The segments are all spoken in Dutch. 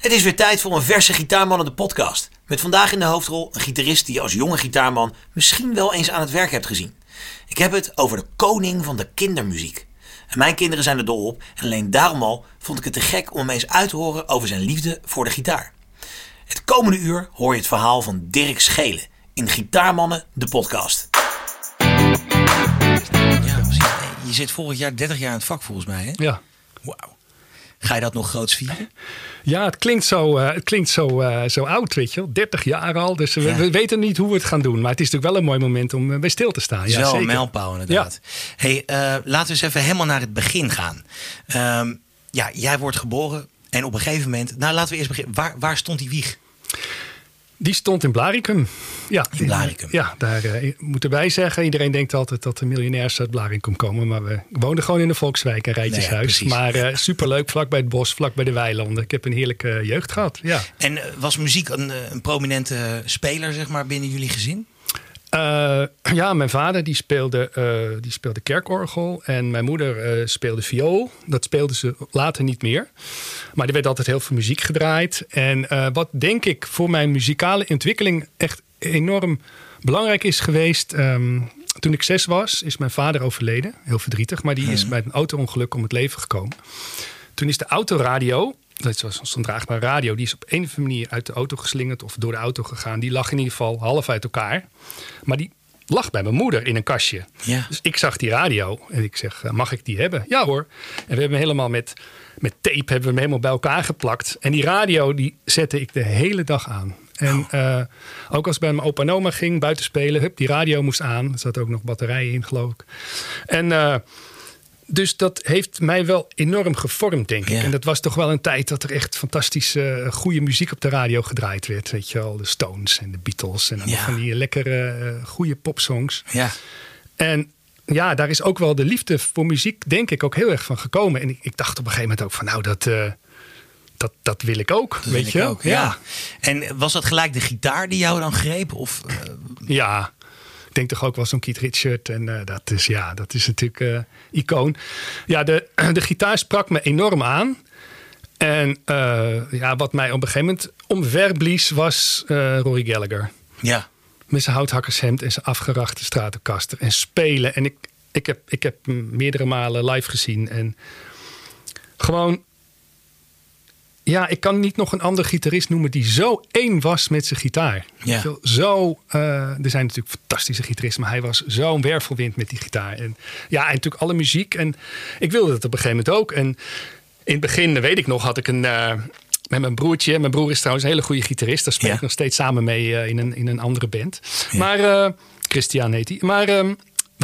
Het is weer tijd voor een verse Gitaarmannen de podcast. Met vandaag in de hoofdrol een gitarist die je als jonge gitaarman misschien wel eens aan het werk hebt gezien. Ik heb het over de koning van de kindermuziek. En mijn kinderen zijn er dol op en alleen daarom al vond ik het te gek om hem eens uit te horen over zijn liefde voor de gitaar. Het komende uur hoor je het verhaal van Dirk Schelen in Gitaarmannen de podcast. Ja, precies. Je zit volgend jaar 30 jaar in het vak volgens mij. Hè? Ja. Wauw. Ga je dat nog groots vieren? Ja, het klinkt zo, eh, het klinkt zo, eh, zo oud, weet je wel. 30 jaar al. Dus we, Ja. we weten niet hoe we het gaan doen. Maar het is natuurlijk wel een mooi moment om eh, bij stil te staan. Ja, wel zeker. een mijlpaal inderdaad. Hey, laten we eens even helemaal naar het begin gaan. Ehm, ja, jij wordt geboren en op een gegeven moment... Nou, laten we eerst beginnen. Waar, waar stond die wieg? Die stond in Blaricum. Ja, In Blaricum. Ja, daar eh, moeten wij zeggen. Iedereen denkt altijd dat de miljonairs uit Blaricum komen. Maar we woonden gewoon in de Volkswijk en Rijtjeshuis. Nee, maar eh, superleuk, vlak bij het bos, vlak bij de weilanden. Ik heb een heerlijke jeugd gehad. Ja. En eh, was muziek een, eh, een prominente speler zeg maar, binnen jullie gezin? Eh, ja, mijn vader die speelde, eh, die speelde kerkorgel en mijn moeder eh, speelde viool. Dat speelde ze later niet meer. Maar er werd altijd heel veel muziek gedraaid. En wat denk ik voor mijn muzikale ontwikkeling echt enorm belangrijk is geweest. ehm, toen ik zes was, is mijn vader overleden. Heel verdrietig, maar die is bij een auto-ongeluk om het leven gekomen. Toen is de autoradio, dat was zo'n draagbare radio, die is op een of andere manier uit de auto geslingerd of door de auto gegaan. Die lag in ieder geval half uit elkaar. Maar die lag bij mijn moeder in een kastje. Ja. Dus ik zag die radio en ik zeg, eh, mag ik die hebben? Ja hoor. En we hebben hem helemaal met, met tape hebben we hem helemaal bij elkaar geplakt. En die radio die zette ik de hele dag aan. En eh, ook als ik bij mijn opa en oma ging buiten spelen, hup, die radio moest aan. Er zat ook nog batterijen in, geloof ik. En eh, dus dat heeft mij wel enorm gevormd, denk ik. Ja. En dat was toch wel een tijd dat er echt fantastische, eh, goede muziek op de radio gedraaid werd. Weet je wel, de Stones en de Beatles en Ja. van die lekkere, eh, goede popsongs. Ja. En ja, daar is ook wel de liefde voor muziek, denk ik, ook heel erg van gekomen. En ik, ik dacht op een gegeven moment ook van, nou, dat, eh, dat, dat wil ik ook. Dat weet je? ook. Ja. En was dat gelijk de gitaar die jou dan greep? Of, Ja, ik denk toch ook wel zo'n Keith Richard. En eh, dat, is, ja, dat is natuurlijk eh icoon. Ja, de, de gitaar sprak me enorm aan. En eh, ja, wat mij op een gegeven moment omverblies was Rory Gallagher. ja. Met zijn houthakkershemd en zijn afgerachte stratenkaster. En spelen. En ik, ik, heb, ik heb hem meerdere malen live gezien. En gewoon... Ja, ik kan niet nog een andere gitarist noemen die zo één was met zijn gitaar. Ja. Zo, eh, er zijn natuurlijk fantastische gitaristen, maar hij was zo'n wervelwind met die gitaar. En ja, en natuurlijk alle muziek. En ik wilde het op een gegeven moment ook. En in het begin, weet ik nog, had ik een. eh, met mijn broertje. Mijn broer is trouwens een hele goede gitarist. Daar speel Ja. ik nog steeds samen mee eh, in, een, in een andere band. Maar Christian heet hij. Maar ehm,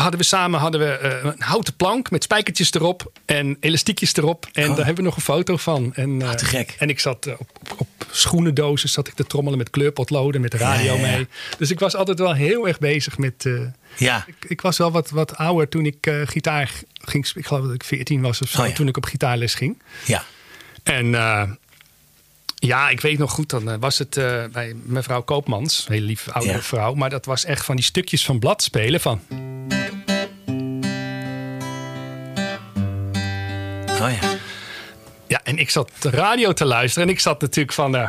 hadden we samen hadden we, eh, een houten plank met spijkertjes erop en elastiekjes erop. En Oh. daar hebben we nog een foto van. En, eh, te gek. En ik zat eh, op, op, op schoenendozen zat ik te trommelen met kleurpotloden, met de radio Ja, ja, ja. mee. Dus ik was altijd wel heel erg bezig met. Ja. ik, ik was wel wat, wat ouder toen ik gitaar ging. Ik geloof dat ik 14 was of zo. Oh. Toen ik op gitaarles ging. Ja. En ja, ik weet nog goed, dan was het bij mevrouw Koopmans, een hele lieve oudere Ja. vrouw. Maar dat was echt van die stukjes van blad spelen van. Oh ja. Ja, en ik zat de radio te luisteren en ik zat natuurlijk van. eh,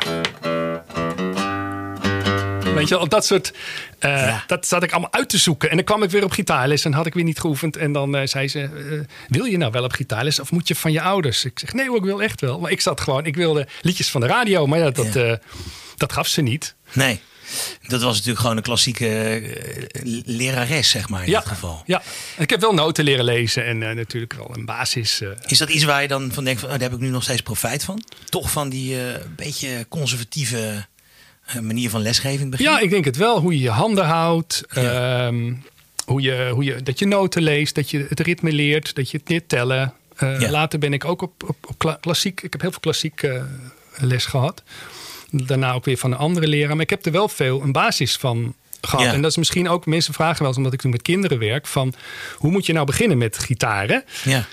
Weet je, wel, dat soort. Ja. Dat zat ik allemaal uit te zoeken. En dan kwam ik weer op gitaarles en had ik weer niet geoefend. En dan eh, zei ze: Wil je nou wel op gitaarles of moet je van je ouders? Ik zeg: Nee, ik wil echt wel. Maar ik zat gewoon, ik wilde liedjes van de radio. Maar ja, dat, Ja. dat gaf ze niet. Nee. Dat was natuurlijk gewoon een klassieke eh, lerares, zeg maar, in ja, dit geval. Ja, ik heb wel noten leren lezen en eh, natuurlijk wel een basis. eh, Is dat iets waar je dan van denkt, van, oh, daar heb ik nu nog steeds profijt van? Toch van die beetje conservatieve manier van lesgeven in het begin? Ja, ik denk het wel. Hoe je je handen houdt. Ja. ehm, hoe je, hoe je, dat je noten leest. Dat je het ritme leert. Dat je het leert tellen. Ja. Later ben ik ook op, op, op kla- klassiek. Ik heb heel veel klassiek les gehad. Daarna ook weer van een andere leraar. Maar ik heb er wel veel een basis van gehad. Ja. En dat is misschien ook, mensen vragen wel eens, omdat ik toen met kinderen werk, van hoe moet je nou beginnen met gitaren? Ja.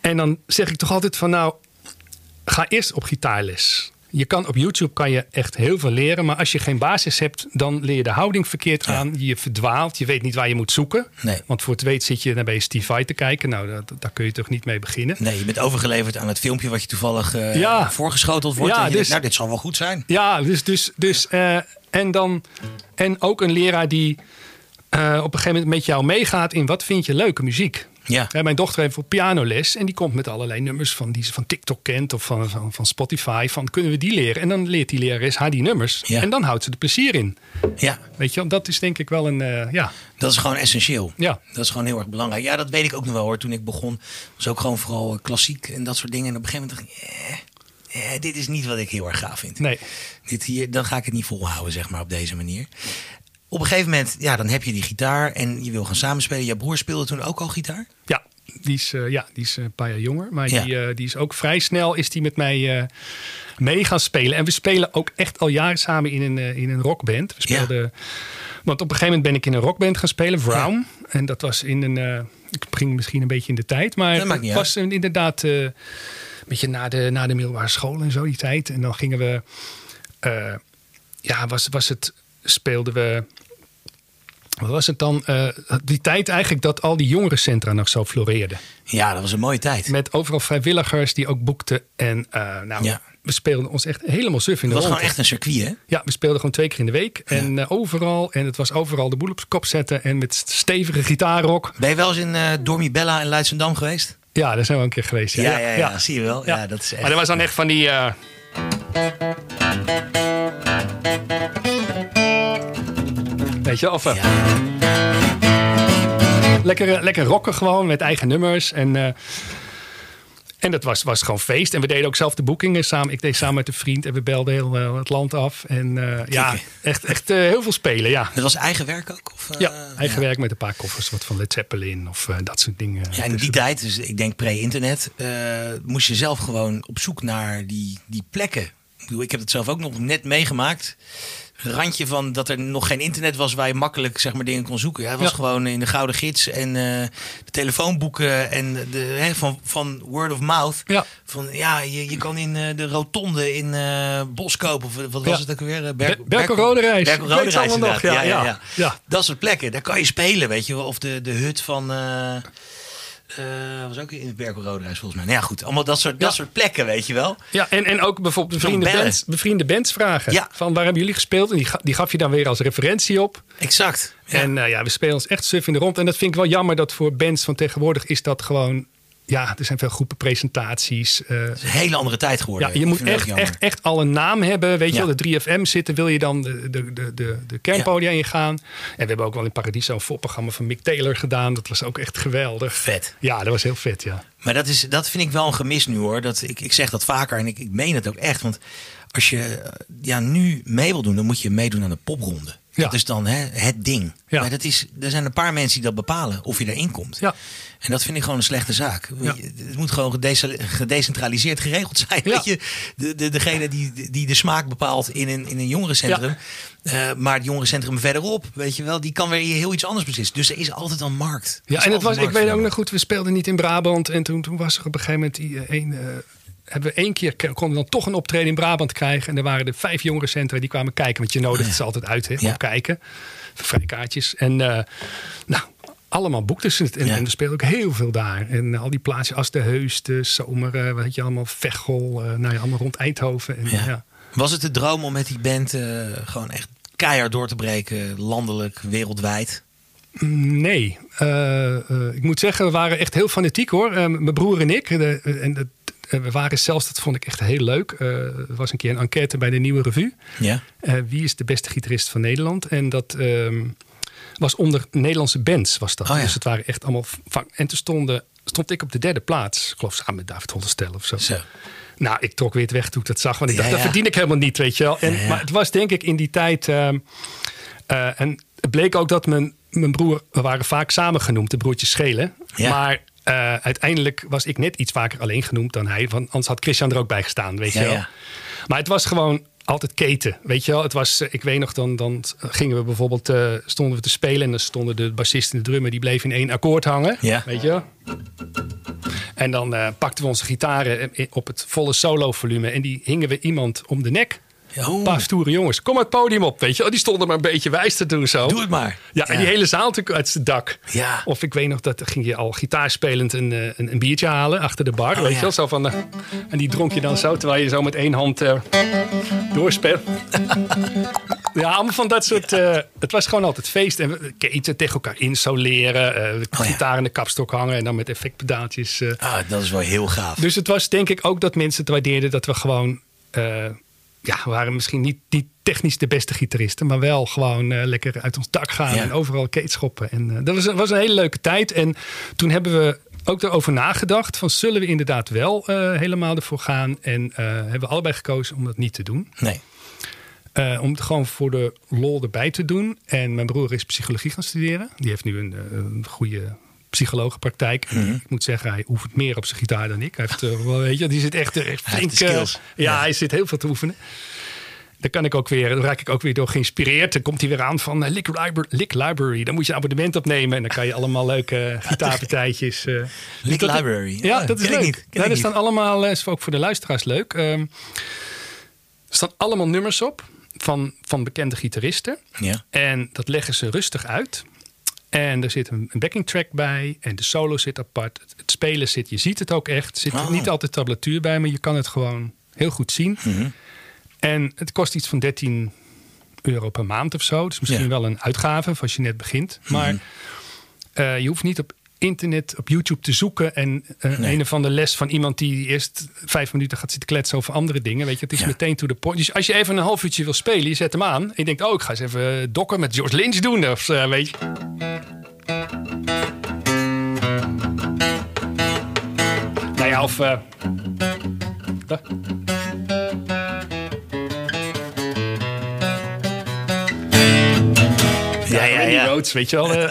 En dan zeg ik toch altijd van nou, ga eerst op gitaarles. Je kan op YouTube kan je echt heel veel leren. Maar als je geen basis hebt, dan leer je de houding verkeerd Ja. aan. Je verdwaalt. Je weet niet waar je moet zoeken. Nee. Want voor het weet zit je naar bij Steve Vai te kijken. Nou, daar, daar kun je toch niet mee beginnen. Nee, je bent overgeleverd aan het filmpje wat je toegevallig eh, Ja. voorgeschoteld wordt. Ja, en je denkt, dus- nou, dit zal wel goed zijn. Ja, dus, dus, dus eh, en dan en ook een leraar die eh, op een gegeven moment met jou meegaat in wat vind je leuke muziek. Ja. Ja, mijn dochter heeft voor pianoles en die komt met allerlei nummers van die ze van TikTok kent of van, van, van Spotify. Van kunnen we die leren? En dan leert die lerares haar die nummers. Ja. En dan houdt ze er plezier in. Ja, Weet je, dat is denk ik wel een. eh, ja, dat is gewoon essentieel. ja. Dat is gewoon heel erg belangrijk. Ja, dat weet ik ook nog wel hoor. Toen ik begon, was ook gewoon vooral eh, klassiek en dat soort dingen. En op een gegeven moment dacht ik, eh, eh, dit is niet wat ik heel erg gaaf vind. Nee. Dit hier, dan ga ik het niet volhouden, zeg maar, op deze manier. Op een gegeven moment, ja, dan heb je die gitaar en je wil gaan samenspelen. Jouw broer speelde toen ook al gitaar? Ja, die is, eh, ja, die is een paar jaar jonger. Maar Ja. die, eh, die is ook vrij snel is die met mij eh, mee gaan spelen. En we spelen ook echt al jaren samen in een, in een rockband. We Ja. speelden, Want op een gegeven moment ben ik in een rockband gaan spelen, Vroom. En dat was in een... ik ging misschien een beetje in de tijd. Maar Dat het was een- inderdaad een beetje na de, na de middelbare school en zo die tijd. En dan gingen we... ja, was, was het... Speelden we... Wat was het dan? Eh, die tijd eigenlijk dat al die jongerencentra nog zo floreerden. Ja, dat was een mooie tijd. Met overal vrijwilligers die ook boekten. En eh, nou, Ja. we speelden ons echt helemaal suf in Het de was gewoon echt een circuit, hè? Ja, we speelden gewoon twee keer in de week. En eh, overal. En het was overal de boel op zijn kop zetten. En met stevige gitaarrock. Ben je wel eens in eh Dormi Bella in Leidschendam geweest? Ja, daar zijn we een keer geweest. Ja, Ja, ja, ja, zie je wel. Ja, dat is echt... Maar dat was dan echt van die... Weet je, of Ja. lekker, eh, lekker rocken gewoon met eigen nummers. En, eh, en dat was, was gewoon feest. En we deden ook zelf de boekingen samen. Ik deed samen met een vriend en we belden heel eh, het land af. En ja, echt, echt heel veel spelen, ja. Dat was eigen werk ook? Of, Ja, eigen werk met een paar koffers, wat van Led Zeppelin of dat soort dingen. Ja, in die tijd, dus ik denk pre-internet, moest je zelf gewoon op zoek naar die, die plekken. Ik, bedoel, ik heb het zelf ook nog net meegemaakt. Randje van dat er nog geen internet was waar je makkelijk zeg maar, dingen kon zoeken. Het was Ja. gewoon in de Gouden Gids en eh, de telefoonboeken en de, hè, van, van word of mouth. Ja. Van ja, je, je kan in eh, de rotonde in eh Boskoop of wat was Ja. het ook weer? Be- Berkel Roderijs. Berkel nog, inderdaad. ja, ja, ja, ja. ja. Ja. Dat soort plekken, daar kan je spelen, weet je wel. Of de, de hut van... eh, was ook in het Berkel Roderijs volgens mij. Nou ja, goed. Allemaal dat soort, dat soort plekken, weet je wel. Ja, en, en ook bijvoorbeeld bevriende bands, bevriende bands vragen. Ja. Van waar hebben jullie gespeeld? En die, ga- die gaf je dan weer als referentie op. Exact. Ja. En eh, ja, we spelen ons echt suf in de rond. En dat vind ik wel jammer dat voor bands van tegenwoordig is dat gewoon... Ja, er zijn veel groepen presentaties. eh, Het is een hele andere tijd geworden. ja, je moet echt, echt, echt al een naam hebben. Weet je wel, de 3FM zitten, wil je dan de, de, de, de, de kernpodia ingaan. En we hebben ook wel in Paradiso een voorprogramma van Mick Taylor gedaan. Dat was ook echt geweldig. Vet. Ja, dat was heel vet, ja. Maar dat, is, dat vind ik wel een gemis nu hoor. Dat, ik, ik zeg dat vaker en ik, ik meen het ook echt. Want als je eh, ja, nu mee wil doen, dan moet je meedoen aan de popronde. Ja. Dat is dan hè, het ding. Ja. Maar dat is, er zijn een paar mensen die dat bepalen of je erin komt. Ja. En dat vind ik gewoon een slechte zaak. Ja. Het moet gewoon gedece- gedecentraliseerd geregeld zijn. Ja. Weet je? De, de, degene die, die de smaak bepaalt in een, in een jongerencentrum. eh, maar het jongerencentrum verderop, weet je wel, die kan weer heel iets anders beslissen. Dus er is altijd een markt. Ja, en het was, ik weet ook nog goed, we speelden niet in Brabant. En toen, toen was er op een gegeven moment die, eh, een, eh, hebben we één keer konden we dan toch een optreden in Brabant krijgen. En er waren er vijf jongerencentra die kwamen kijken. Want je nodigt ze altijd uit, hè, Ja. om kijken. Vrijkaartjes. En eh, nou, allemaal boekten ze het. En, Ja. en er speelde ook heel veel daar. En al die plaatsjes als de Heus, de Zomer, eh, weet je, allemaal Veghel. eh, nou ja, allemaal rond Eindhoven. En, Ja. ja. Was het de droom om met die band eh, gewoon echt keihard door te breken, landelijk, wereldwijd? Nee, Eh, eh, ik moet zeggen, we waren echt heel fanatiek hoor. Eh, mijn broer en ik. De, en eh, we waren zelfs, dat vond ik echt heel leuk. Eh, er was een keer een enquête bij de Nieuwe Revue. Ja. Eh, wie is de beste gitarist van Nederland? En dat ehm, was onder Nederlandse bands. Was dat. Oh ja. Dus het waren echt allemaal. En toen stonden, stond ik op de derde plaats. Ik geloof samen met David Hollestel of zo. Zo. Nou, ik trok weer het weg toen ik dat zag. Want ik Ja, dacht, dat verdien ik helemaal niet, weet je wel. En, Ja. Maar het was denk ik in die tijd... ehm, eh, en het bleek ook dat mijn, mijn broer... We waren vaak samen genoemd, de broertjes Schelen. Ja. Maar eh, uiteindelijk was ik net iets vaker alleen genoemd dan hij. Want anders had Christian er ook bij gestaan, weet Ja, je wel. ja. Maar het was gewoon altijd keten. Weet je wel, het was, eh, ik weet nog, dan, dan gingen we bijvoorbeeld, eh, stonden we te spelen en dan stonden de bassist en de drummer, die bleven in één akkoord hangen. Ja. Weet je wel? En dan pakten we onze gitaren op het volle solo volume en die hingen we iemand om de nek. Ja, Een paar stoere jongens, kom het podium op, weet je wel. Die stonden maar een beetje wijs te doen zo. Doe het maar. Ja, en die hele zaal natuurlijk uit zijn dak. Ja. Of ik weet nog, dat ging je al gitaarspelend een, eh, een, een biertje halen achter de bar. Oh, weet ja. je wel? Zo van, eh, en die dronk je dan zo, terwijl je zo met één hand eh doorspeelt. ja, allemaal van dat soort... het was gewoon altijd feest. En keten tegen elkaar insoleren. eh de Oh, gitaar in de kapstok hangen. En dan met effectpedaaltjes. Ah, dat is wel heel gaaf. Dus het was denk ik ook dat mensen het waardeerden dat we gewoon... ja, we waren misschien niet, niet technisch de beste gitaristen, maar wel gewoon eh, lekker uit ons dak gaan Ja. en overal keetschoppen. En eh, dat was, was een hele leuke tijd. En toen hebben we ook erover nagedacht: van zullen we inderdaad wel eh, helemaal ervoor gaan? En hebben we allebei gekozen om dat niet te doen. Nee. Om het gewoon voor de lol erbij te doen. En mijn broer is psychologie gaan studeren. Die heeft nu een, een goede psychologenpraktijk. En Mhm. Ik moet zeggen, hij oefent meer op zijn gitaar dan ik. Hij heeft, eh, wel, weet je, die zit echt, echt flink. de eh, skills. ja, Ja. hij zit heel veel te oefenen. Daar kan ik ook weer, daar raak ik ook weer door geïnspireerd. Dan komt hij weer aan van eh, Lick, Library, Lick Library. Dan moet je een abonnement opnemen en dan kan je allemaal leuke gitaarpartijtjes. eh Lick Library. Ja, Ah, dat is leuk. niet, ik er niet. staan allemaal, is ook voor de luisteraars leuk. Ehm, er staan allemaal nummers op van, van bekende gitaristen. Ja. En dat leggen ze rustig uit. En er zit een, backing track bij. En de solo zit apart. Het, het spelen zit, je ziet het ook echt. Er zit Oh. niet altijd tablatuur bij, maar je kan het gewoon heel goed zien. Mhm. En het kost iets van 13 euro per maand of zo. Dus misschien Ja. wel een uitgave als je net begint. Maar eh, je hoeft niet op internet, op YouTube te zoeken. En eh, Nee. een of andere les van iemand die eerst vijf minuten gaat zitten kletsen over andere dingen. Weet je, het is Ja. meteen to the point. Dus als je even een half uurtje wil spelen, je zet hem aan. En je denkt, oh, ik ga eens even dokken met George Lynch doen. Of eh, weet je. Nou ja, of. eh, Ja, ja, ja. Weet je wel.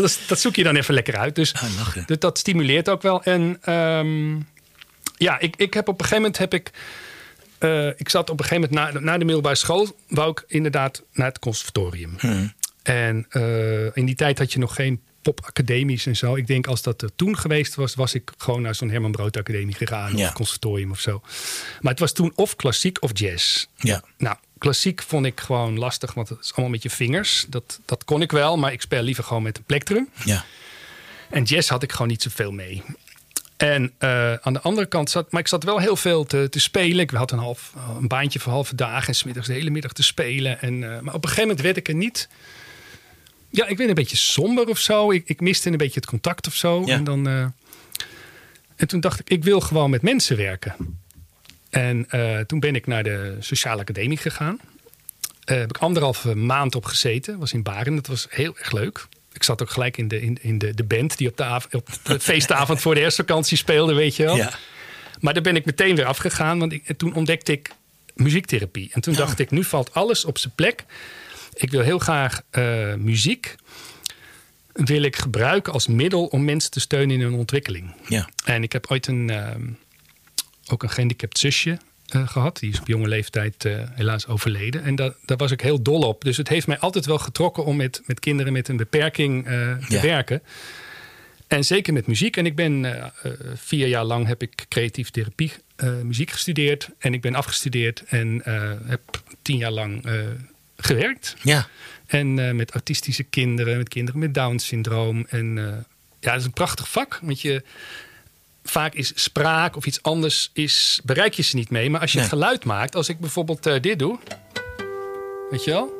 dat, is, dat zoek je dan even lekker uit. Dus Ah, dat, stimuleert ook wel. En ehm, ja, ik, ik heb op een gegeven moment heb ik. eh, ik zat op een gegeven moment na, na de middelbare school. wou ik inderdaad naar het conservatorium. Hmm. En eh, in die tijd had je nog geen popacademies en zo. Ik denk als dat er toen geweest was, was ik gewoon naar zo'n Herman Brood Academie gegaan. Ja. Of conservatorium of zo. Maar het was toen of klassiek of jazz. Ja. Nou, klassiek vond ik gewoon lastig, want het is allemaal met je vingers. Dat, dat kon ik wel, maar ik speel liever gewoon met een plektrum. Ja. En jazz had ik gewoon niet zoveel mee. En eh, aan de andere kant zat, maar ik zat wel heel veel te, te spelen. Ik had een, half, een baantje voor halve dagen en smiddags de hele middag te spelen. En, eh, maar op een gegeven moment werd ik er niet. Ja, ik werd een beetje somber of zo. Ik, ik miste een beetje het contact of zo. Ja. En, dan, eh, en toen dacht ik, ik wil gewoon met mensen werken. En eh, toen ben ik naar de Sociale Academie gegaan. Eh heb ik anderhalve maand op gezeten. Was in Baren. Dat was heel erg leuk. Ik zat ook gelijk in de, in, in de, de band die op de, av- op de feestavond voor de herfstvakantie speelde, weet je wel. Ja. Maar daar ben ik meteen weer afgegaan, want ik, toen ontdekte ik muziektherapie. En toen Ja. dacht ik, nu valt alles op zijn plek. Ik wil heel graag eh, muziek wil ik gebruiken als middel om mensen te steunen in hun ontwikkeling. Ja. En ik heb ooit een, ehm, ook een gehandicapt zusje eh, gehad. Die is op jonge leeftijd eh, helaas overleden. En da- daar was ik heel dol op. Dus het heeft mij altijd wel getrokken om met, met kinderen met een beperking eh, te werken. En zeker met muziek. En ik ben vier jaar lang heb ik creatieve therapie muziek gestudeerd. En ik ben afgestudeerd en heb tien jaar lang gewerkt. Ja. En met autistische kinderen, met kinderen met Down-syndroom. En eh, ja, dat is een prachtig vak. Want je, vaak is spraak of iets anders, is, bereik je ze niet mee. Maar als je Nee. geluid maakt, als ik bijvoorbeeld eh, dit doe. Weet je wel?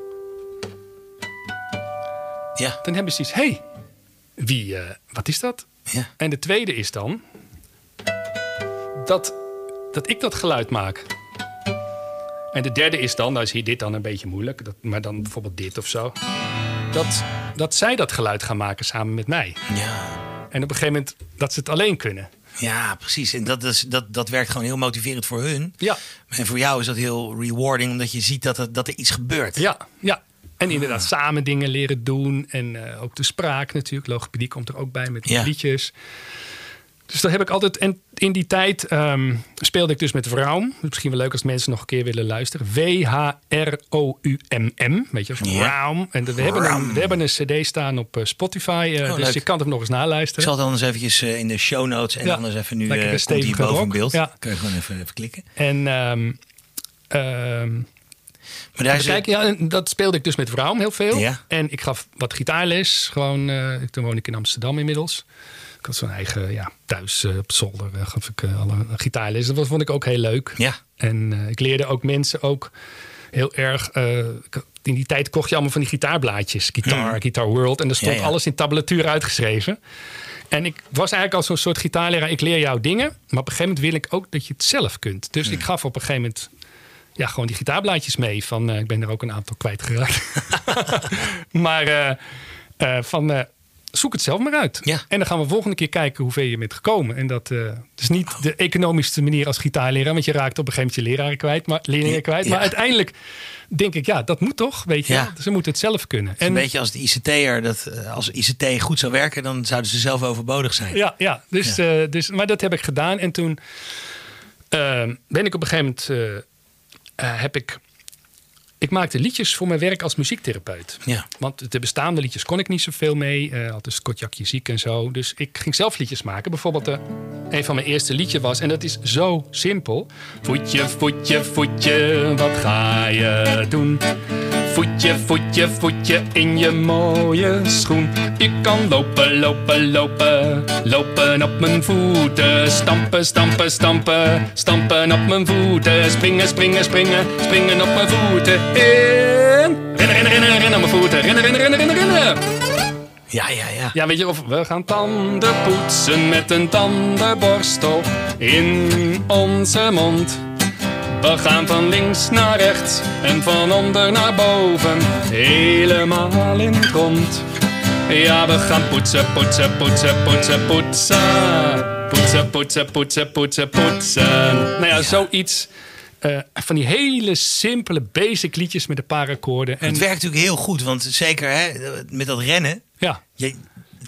Ja. Dan hebben ze iets. hey, wie, eh, wat is dat? Ja. En de tweede is dan dat, dat ik dat geluid maak. En de derde is dan, nou is hier dit dan een beetje moeilijk, dat, maar dan bijvoorbeeld dit of zo. Dat, dat zij dat geluid gaan maken samen met mij. Ja. En op een gegeven moment dat ze het alleen kunnen. Ja, precies. En dat, is, dat, dat werkt gewoon heel motiverend voor hun. Ja, En voor jou is dat heel rewarding, omdat je ziet dat er, dat er iets gebeurt. ja, ja. En inderdaad samen dingen leren doen. En eh, ook de spraak natuurlijk. Logopedie komt er ook bij met Ja. liedjes. Dus dat heb ik altijd. En in die tijd ehm, speelde ik dus met Vraum. Misschien wel leuk als mensen nog een keer willen luisteren. W-H-R-O-U-M-M. Weet je, Ja. Vraum. En we hebben, een, we hebben een CD staan op eh, Spotify. eh, Oh, dus leuk. je kan het nog eens Ik naluisteren. zal het anders eventjes eh, in de show notes en Ja, anders even nu een komt stevige boven in beeld. Ja. Kun je gewoon even, even klikken. En. ehm, Maar daar ja, dat speelde ik dus met Vraum heel veel. Ja. En ik gaf wat gitaarles. Gewoon, toen woon ik in Amsterdam inmiddels. Ik had zo'n eigen, ja, thuis eh, op zolder eh, gaf ik eh, al een, een gitaarles. Dat vond ik ook heel leuk. Ja. En ik leerde ook mensen ook heel erg... in die tijd kocht je allemaal van die gitaarblaadjes. Guitar, Guitar World. En daar stond Hmm. Ja, ja. alles in tablatuur uitgeschreven. En ik was eigenlijk al zo'n soort gitaarleraar. Ik leer jou dingen. Maar op een gegeven moment wil ik ook dat je het zelf kunt. Dus ik gaf op een gegeven moment ja, gewoon die gitaarblaadjes mee. Van, ik ben er ook een aantal kwijtgeraakt. maar van, zoek het zelf maar uit. Ja. En dan gaan we volgende keer kijken hoe ver je bent gekomen. En dat eh, is niet de economischste manier als gitaarleraar. Want je raakt op een gegeven moment je leraren kwijt. Maar, leerlingen kwijt. Ja. Maar uiteindelijk denk ik, ja, dat moet toch? Weet je, Ja. Ze moeten het zelf kunnen. een beetje als de ICT'er. Dat eh, als ICT goed zou werken, dan zouden ze zelf overbodig zijn. Ja, ja. Dus, eh, dus, maar dat heb ik gedaan. En toen ben ik op een gegeven moment... heb ik... Ik maakte liedjes voor mijn werk als muziektherapeut. Ja. Want de bestaande liedjes kon ik niet zoveel mee. eh had dus Kotjakje ziek en zo. Dus ik ging zelf liedjes maken. Bijvoorbeeld eh, een van mijn eerste liedjes was... en dat is zo simpel. Voetje, voetje, voetje, wat ga je doen? Voetje, voetje, voetje in je mooie schoen. Ik kan lopen, lopen, lopen, lopen op mijn voeten. Stampen, stampen, stampen, stampen op mijn voeten. Springen, springen, springen, springen op mijn voeten. En rennen, rennen, rennen, rennen op mijn voeten. Rennen, rennen, rennen, rennen, rennen. Ja, ja, ja. Ja, weet je, of we gaan tanden poetsen met een tandenborstel in onze mond. We gaan van links naar rechts en van onder naar boven, helemaal in het rond. Ja, we gaan poetsen, poetsen, poetsen, poetsen, poetsen. Poetsen, poetsen, poetsen, poetsen, poetsen. Nou ja, zoiets. eh, van die hele simpele basic liedjes met een paar akkoorden. En Het werkt natuurlijk heel goed, want zeker hè, met dat rennen. ja, Je,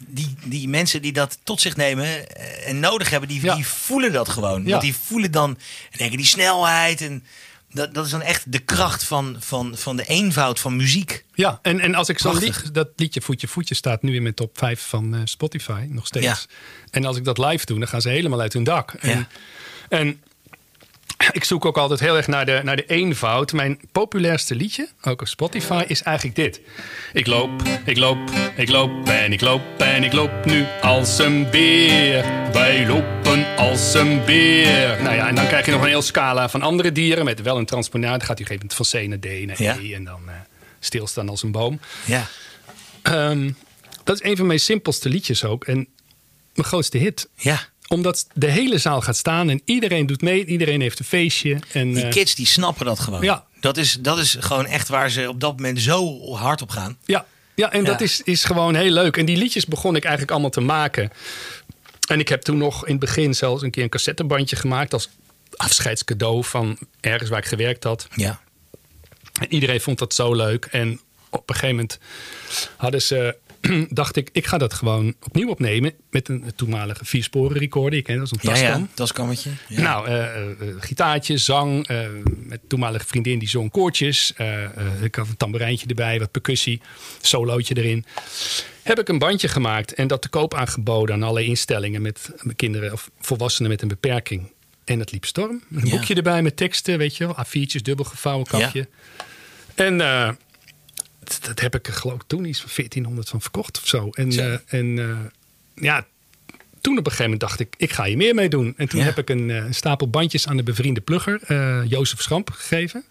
die, die mensen die dat tot zich nemen eh, en nodig hebben, die, Ja. die voelen dat gewoon. Ja. Want die voelen dan en denken die snelheid. En dat, dat is dan echt de kracht van, van, van de eenvoud van muziek. Ja, en, en als ik zo'n lied, dat liedje Voetje Voetje staat nu in mijn top 5 van eh, Spotify nog steeds. Ja. En als ik dat live doe, dan gaan ze helemaal uit hun dak. En, Ja. en ik zoek ook altijd heel erg naar de, naar de eenvoud. Mijn populairste liedje, ook op Spotify, is eigenlijk dit. Ik loop, ik loop, ik loop en ik loop en ik loop nu als een beer. Wij lopen als een beer. Nou ja, en dan krijg je nog een heel scala van andere dieren met wel een transponaar. Dan gaat u gegeven moment van C naar D naar Ja. E en dan eh, stilstaan als een boom. Ja. Ehm, dat is een van mijn simpelste liedjes ook. En mijn grootste hit. Ja. Omdat de hele zaal gaat staan en iedereen doet mee. Iedereen heeft een feestje. En, Die eh, kids die snappen dat gewoon. Ja. Dat, is, dat is gewoon echt waar ze op dat moment zo hard op gaan. ja, ja, en dat is, is gewoon heel leuk. En die liedjes begon ik eigenlijk allemaal te maken. En ik heb toen nog in het begin zelfs een keer een cassettebandje gemaakt... als afscheidscadeau van ergens waar ik gewerkt had. Ja. En iedereen vond dat zo leuk. En op een gegeven moment hadden ze, dacht ik, ik ga dat gewoon opnieuw opnemen met een toenmalige viersporen recorder. Ik ken dat, zo'n Ja, tascam. ja. Ja. Nou, eh, eh, eh, gitaartje, zang. met toenmalige vriendin die zong koortjes. ik had een tamboerijntje erbij, wat percussie, solootje erin. Heb ik een bandje gemaakt en dat te koop aangeboden aan alle instellingen met kinderen of volwassenen met een beperking. En het liep storm. Een Ja. boekje erbij met teksten, weet je wel. A4'tjes, dubbel gevouwen kapje. En dat, dat heb ik er geloof ik toen iets van 1400 van verkocht of zo. En, Zo. eh, en eh, ja, toen op een gegeven moment dacht ik, ik ga hier meer mee doen. En toen Ja. heb ik een, eh, een stapel bandjes aan de bevriende plugger, Jozef Schamp, gegeven.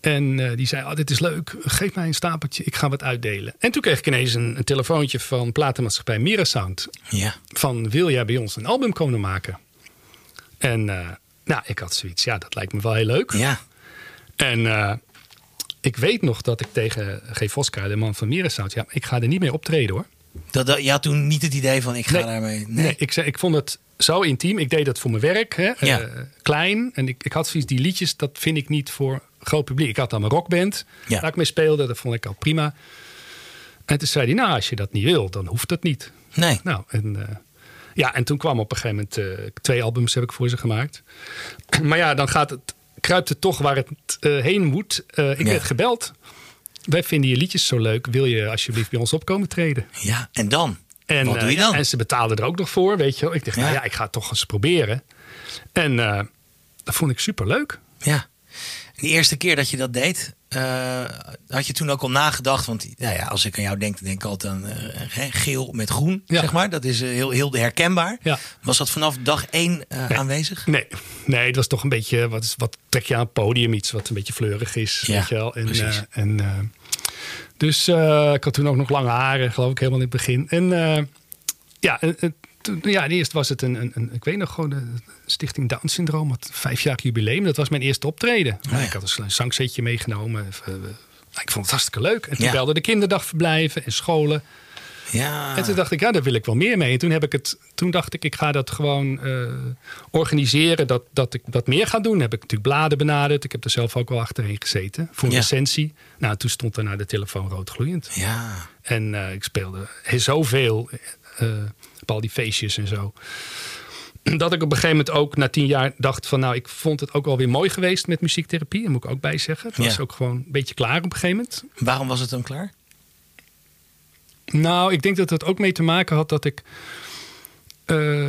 En die zei, oh, dit is leuk, geef mij een stapeltje, ik ga wat uitdelen. En toen kreeg ik ineens een, een telefoontje van platenmaatschappij Mirasound. Ja. Van, wil jij bij ons een album komen maken? En nou, ik had zoiets, ja, dat lijkt me wel heel leuk. Ja. En ik weet nog dat ik tegen G. Voska, de man van Mirasound, ja, ik ga er niet mee optreden hoor. Dat, dat, je had toen niet het idee van ik ga Nee. daarmee. Nee, ik, zei, ik vond het zo intiem. Ik deed dat voor mijn werk. Hè, Ja. eh, klein. En ik, ik had zoiets, die liedjes, dat vind ik niet voor groot publiek. Ik had dan mijn rockband Ja. waar ik mee speelde. Dat vond ik al prima. En toen zei hij, nou, als je dat niet wil, dan hoeft dat niet. Nee. Nou, en, eh, Ja, en toen kwam op een gegeven moment... eh, twee albums heb ik voor ze gemaakt. Maar ja, dan gaat het, kruipt het toch waar het eh, heen moet. Eh, ik Ja. werd gebeld. Wij vinden je liedjes zo leuk. Wil je alsjeblieft bij ons opkomen treden? Ja, en dan? En, Wat doe je eh, dan? en ze betaalden er ook nog voor, weet je wel. Ik dacht, Ja. nou ja, ik ga het toch eens proberen. En dat vond ik super leuk. Ja. De eerste keer dat je dat deed, eh, had je toen ook al nagedacht? Want nou ja, als ik aan jou denk, dan denk ik altijd aan eh, geel met groen, Ja. zeg maar. Dat is eh, heel, heel herkenbaar. Ja. Was dat vanaf dag één Nee. aanwezig? Nee, nee, het was toch een beetje, wat, is- wat trek je aan het podium? Iets wat een beetje fleurig is, Ja, weet je wel. En, precies. en, dus ik had toen ook nog lange haren, geloof ik, helemaal in het begin. En ja, en toen- ja, eerst was het een, een, een, ik weet nog gewoon, de Stichting Down Syndroom had vijfjarig jubileum. Dat was mijn eerste optreden. ja. Ik had een zangzetje meegenomen. Eh, eh, ik vond het hartstikke leuk. En toen Ja. belden de kinderdagverblijven en scholen. Ja. En toen dacht ik, ja, daar wil ik wel meer mee. En toen, heb ik het, toen dacht ik, ik ga dat gewoon eh, organiseren, dat, dat ik dat meer ga doen. Heb ik natuurlijk bladen benaderd. Ik heb er zelf ook wel achterheen gezeten voor een Ja. recensie. Nou, toen stond er naar de telefoon rood gloeiend. Ja. En ik speelde heel zoveel eh, op al die feestjes en zo. Dat ik op een gegeven moment ook na tien jaar dacht van... nou, ik vond het ook wel weer mooi geweest met muziektherapie. Dat moet ik ook bij zeggen. Het was Ja. ook gewoon een beetje klaar op een gegeven moment. Waarom was het dan klaar? Nou, ik denk dat het ook mee te maken had dat ik. eh,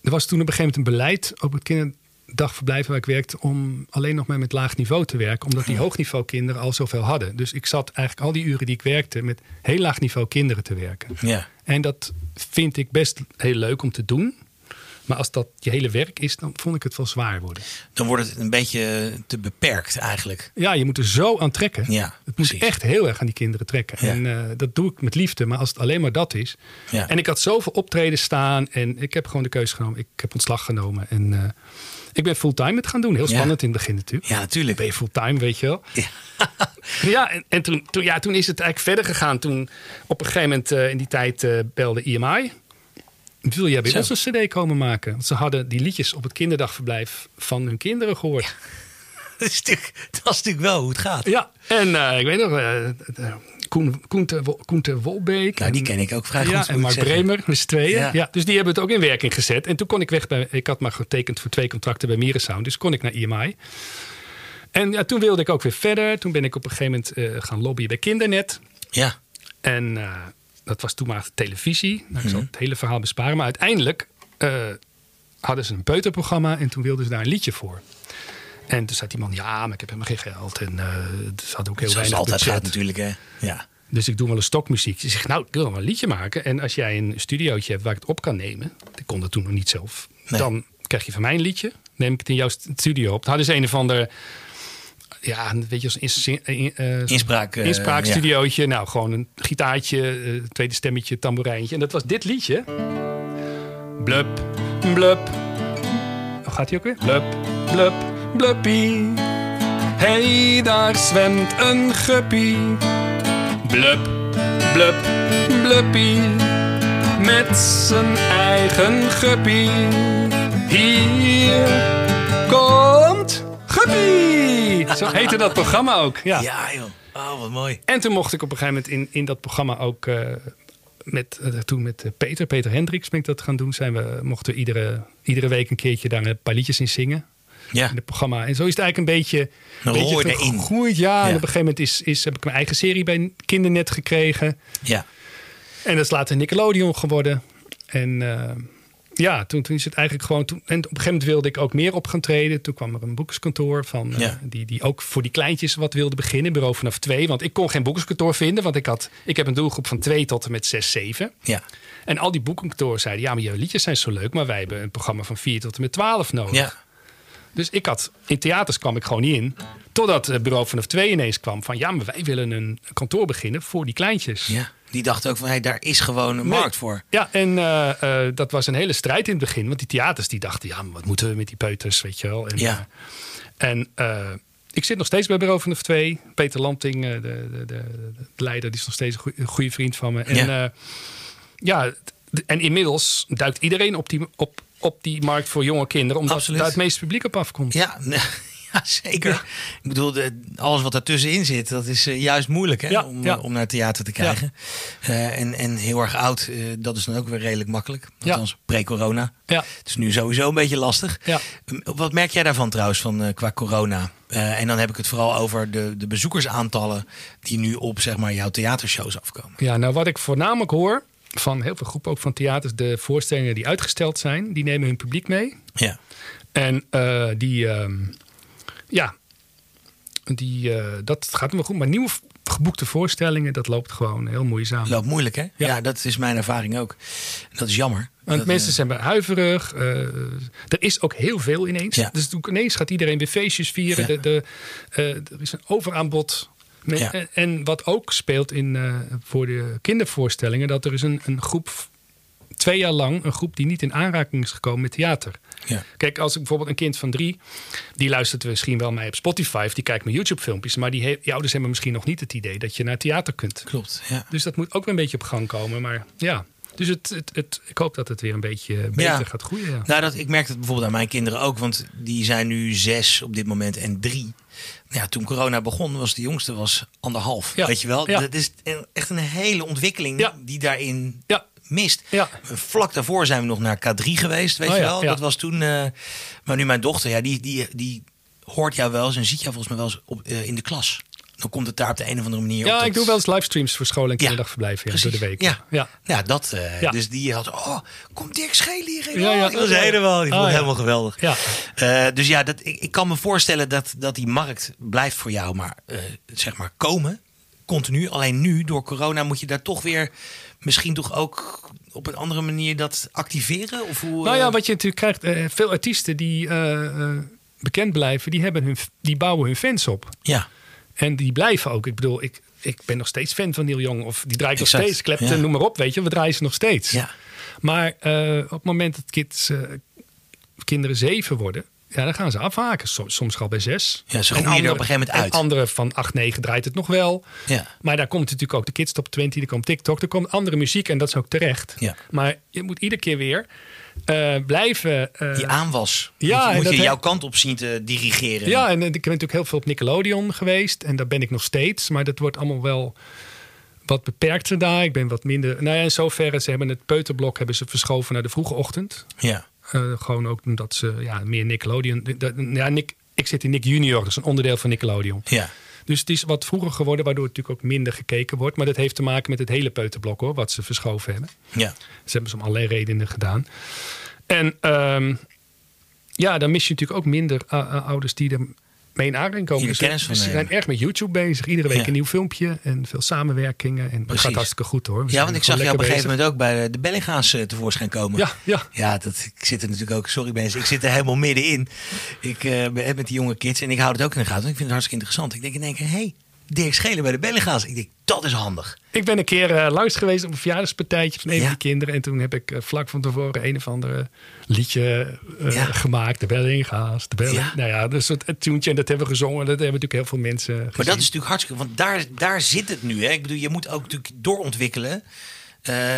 er was toen op een gegeven moment een beleid op het kinderdagverblijf waar ik werkte. om alleen nog maar met laag niveau te werken. omdat die hoogniveau kinderen al zoveel hadden. Dus ik zat eigenlijk al die uren die ik werkte. met heel laag niveau kinderen te werken. Ja. En dat vind ik best heel leuk om te doen. Maar als dat je hele werk is, dan vond ik het wel zwaar worden. Dan wordt het een beetje te beperkt eigenlijk. Ja, je moet er zo aan trekken. Ja, het moet precies. echt heel erg aan die kinderen trekken. Ja. En eh, dat doe ik met liefde. Maar als het alleen maar dat is. Ja. En ik had zoveel optreden staan. En ik heb gewoon de keuze genomen. Ik heb ontslag genomen. En eh, ik ben fulltime het gaan doen. Heel Ja. spannend in het begin natuurlijk. Ja, natuurlijk. Ben je fulltime, weet je wel. Ja. Ja, en, en toen, toen, ja, toen is het eigenlijk verder gegaan. Toen op een gegeven moment eh, in die tijd eh, belde IMI. Wil jij bij Zo. ons een cd komen maken? Want ze hadden die liedjes op het kinderdagverblijf van hun kinderen gehoord. Dat is natuurlijk, dat is natuurlijk wel hoe het gaat. Ja, en eh, ik weet nog, eh, Koen, Koente, Wo- Koente Wolbeek. Nou, die en- ken ik ook vrij goed. Ja, en Mark. Bremer, met z'n tweeën. Ja. Ja. dus die hebben het ook in werking gezet. En toen kon ik weg bij... Ik had maar getekend voor twee contracten bij Mierensound. Dus kon ik naar IMI. En ja, toen wilde ik ook weer verder. Toen ben ik op een gegeven moment eh, gaan lobbyen bij Kindernet. Ja. En eh, dat was toen maar televisie. Nou, ik zal Mhm. het hele verhaal besparen. Maar uiteindelijk eh, hadden ze een peuterprogramma. En toen wilden ze daar een liedje voor. En toen zei die man, ja, maar ik heb helemaal geen geld. En eh ze hadden ook heel Zoals weinig altijd gaat natuurlijk, hè. Ja. Dus ik doe wel een stokmuziek. Ze zegt, nou, ik wil wel een liedje maken. En als jij een studiootje hebt waar ik het op kan nemen. Ik kon dat toen nog niet zelf. Nee. Dan krijg je van mij een liedje. Neem ik het in jouw st- studio op. Dan hadden ze een of ander... Ja, weet je, als in- eh, Inspraak, eh, inspraakstudiootje. Nou, gewoon een gitaartje, eh, tweede stemmetje, tamboerijntje. En dat was dit liedje. Blub, blub. Hoe gaat hij ook weer? Blub, blub, bluppie. Hey, daar zwemt een guppie. Blub, blub, bluppie. Met zijn eigen guppie. Hier komt Guppie. Zo heette dat programma ook. Ja. Ja, joh. Oh, wat mooi. En toen mocht ik op een gegeven moment in, in dat programma ook eh, met, eh, toen met eh, Peter, Peter Hendricks ben ik dat gaan doen. Zijn we, mochten we iedere, iedere week een keertje daar een paar liedjes in zingen. Ja. In het programma. En zo is het eigenlijk een beetje, Dan beetje gegroeid. Ja, Ja. en op een gegeven moment is, is, heb ik mijn eigen serie bij Kindernet gekregen. Ja. En dat is later Nickelodeon geworden. En eh, ja, toen, toen is het eigenlijk gewoon... Toen, en op een gegeven moment wilde ik ook meer op gaan treden. Toen kwam er een boekerskantoor van, eh, Ja. die, die ook voor die kleintjes wat wilde beginnen. Bureau vanaf twee. Want ik kon geen boekerskantoor vinden. Want ik, had, ik heb een doelgroep van twee tot en met zes, zeven. Ja. En al die boekenkantoren zeiden... ja, maar je liedjes zijn zo leuk... maar wij hebben een programma van vier tot en met twaalf nodig. Ja. Dus ik had, in theaters kwam ik gewoon niet in. Totdat het bureau vanaf twee ineens kwam van... ja, maar wij willen een kantoor beginnen voor die kleintjes. Ja. Die dacht ook van, hey, daar is gewoon een Nee. markt voor. Ja, en eh, eh, dat was een hele strijd in het begin. Want die theaters die dachten, ja, maar wat moeten we met die peuters, weet je wel. En, Ja. eh, en ik zit nog steeds bij Bureau van de 2. Peter Lanting, de, de, de, de leider, die is nog steeds een goede vriend van me. En Ja. ja, en inmiddels duikt iedereen op die, op, op die markt voor jonge kinderen. Omdat Absoluut. daar het meeste publiek op afkomt. Ja, Ja, zeker. Ik bedoel, alles wat ertussenin zit, dat is eh, juist moeilijk hè? Ja, om, ja. om naar theater te krijgen. Eh, en, en heel erg oud, eh, dat is dan ook weer redelijk makkelijk. Ja. Althans, pre-corona. Ja. Het is nu sowieso een beetje lastig. Ja. Um, Wat merk jij daarvan trouwens, van, qua corona? En dan heb ik het vooral over de, de bezoekersaantallen die nu op zeg maar, jouw theatershows afkomen. Ja, nou wat ik voornamelijk hoor van heel veel groepen ook van theaters, de voorstellingen die uitgesteld zijn, die nemen hun publiek mee. Ja, En eh, die, ehm, ja, die, eh, dat gaat wel goed. Maar nieuwe geboekte voorstellingen, dat loopt gewoon heel moeizaam. loopt moeilijk hè? Ja. Ja. dat is mijn ervaring ook. Dat is jammer. Want mensen eh, zijn huiverig. er is ook heel veel ineens. Ja. Dus ineens gaat iedereen weer feestjes vieren. Ja. De, de, er is een overaanbod. Ja. en, wat ook speelt in, eh, voor de kindervoorstellingen... dat er is een, een groep, twee jaar lang... een groep die niet in aanraking is gekomen met theater. Ja. Kijk, als ik bijvoorbeeld een kind van drie... die luistert misschien wel mij op Spotify... of die kijkt mijn YouTube-filmpjes... maar die, ouders hebben misschien nog niet het idee... dat je naar theater kunt. Klopt, ja. Dus dat moet ook weer een beetje op gang komen. Maar ja, dus het, het, het, ik hoop dat het weer een beetje beter Ja. gaat groeien. Ja. Nou, dat, ik merk dat bijvoorbeeld aan mijn kinderen ook, want die zijn nu zes op dit moment en drie. Ja, toen corona begon, was de jongste was anderhalf. Ja. Weet je wel? Ja. Dat is echt een hele ontwikkeling Ja. die daarin mist. Vlak daarvoor zijn we nog naar K3 geweest, weet Oh je wel? Dat was toen. eh, maar nu mijn dochter, ja, die, die, die hoort jou wel eens en ziet jou volgens mij wel eens op, eh, in de klas. Dan komt het daar op de een of andere manier. op Ja, ik doe wel eens livestreams voor school en Ja, kinderdagverblijven ja, door de week. Ja. ja. Ja, dat. eh, Ja. Dus die had, oh, komt Dirk Schelen hierin? Ja, Ja, ja. Die was helemaal, die vond het ja. helemaal geweldig. Ja. Eh, dus ja, dat, ik, ik kan me voorstellen dat, dat die markt blijft voor jou, maar eh, zeg maar komen, continu. Alleen nu, door corona, moet je daar toch weer misschien toch ook op een andere manier dat activeren? Of hoe, Nou ja, wat je natuurlijk krijgt, eh, veel artiesten die eh, eh, bekend blijven, die, hebben hun, die bouwen hun fans op. ja, En die blijven ook. Ik bedoel, ik, ik ben nog steeds fan van Neil Young. Of die draai ik nog steeds. Clapton, ja. noem maar op. Weet je, we draaien ze nog steeds. ja, Maar eh, op het moment dat kids, eh, kinderen zeven worden, ja, dan gaan ze afhaken. Soms, soms al bij zes. Ja, ze En groeien er op een andere- gegeven moment uit. En anderen van acht, negen draait het nog wel. ja. Maar daar komt natuurlijk ook de Kids Top 20, er komt TikTok, er komt andere muziek en dat is ook terecht. Ja. Maar je moet iedere keer weer eh, blijven. eh, Die aanwas. ja, moet, moet je jouw kant op zien te dirigeren. ja, en ik ben natuurlijk heel veel op Nickelodeon geweest en daar ben ik nog steeds. Maar dat wordt allemaal wel wat beperkter daar. Ik ben wat minder. Nou ja, in zoverre, ze hebben het peuterblok hebben ze verschoven naar de vroege ochtend. ja. Eh, gewoon ook omdat ze ja, meer Nickelodeon. de- de- ja, Nick, ik zit in Nick Junior, dat is een onderdeel van Nickelodeon. ja. Dus het is wat vroeger geworden, waardoor het natuurlijk ook minder gekeken wordt. Maar dat heeft te maken met het hele peuterblok hoor, wat ze verschoven hebben. ja. Ze hebben ze om allerlei redenen gedaan. En ehm, ja, dan mis je natuurlijk ook minder uh, uh, ouders die er mee in aanraking komen. Die er Dus ze zijn erg met YouTube bezig. Iedere week Ja. een nieuw filmpje en veel samenwerkingen. En dat gaat hartstikke goed hoor. We Ja, want ik zag je op een gegeven moment ook bij de Bellinga's eh, tevoorschijn komen. Ja, ja. Ja, dat, ik zit er natuurlijk ook, sorry mensen, ik zit er helemaal middenin. Ik eh, ben met die jonge kids en ik hou het ook in de gaten. want Ik vind het hartstikke interessant. Ik denk in één keer, hé, hey, Dirk Schelen bij de Bellinga's. Ik denk, dat is handig. Ik ben een keer eh, langs geweest op een verjaardagspartijtje van een Ja. van die kinderen. En toen heb ik eh, vlak van tevoren een of liedje eh, Ja. gemaakt. De Bellinga's. De Belling. Ja. Nou ja, dus het, het tuentje en dat hebben we gezongen. Dat hebben natuurlijk heel veel mensen gezien. Maar dat is natuurlijk hartstikke, want daar, daar zit het nu. Hè? Ik bedoel, je moet ook natuurlijk doorontwikkelen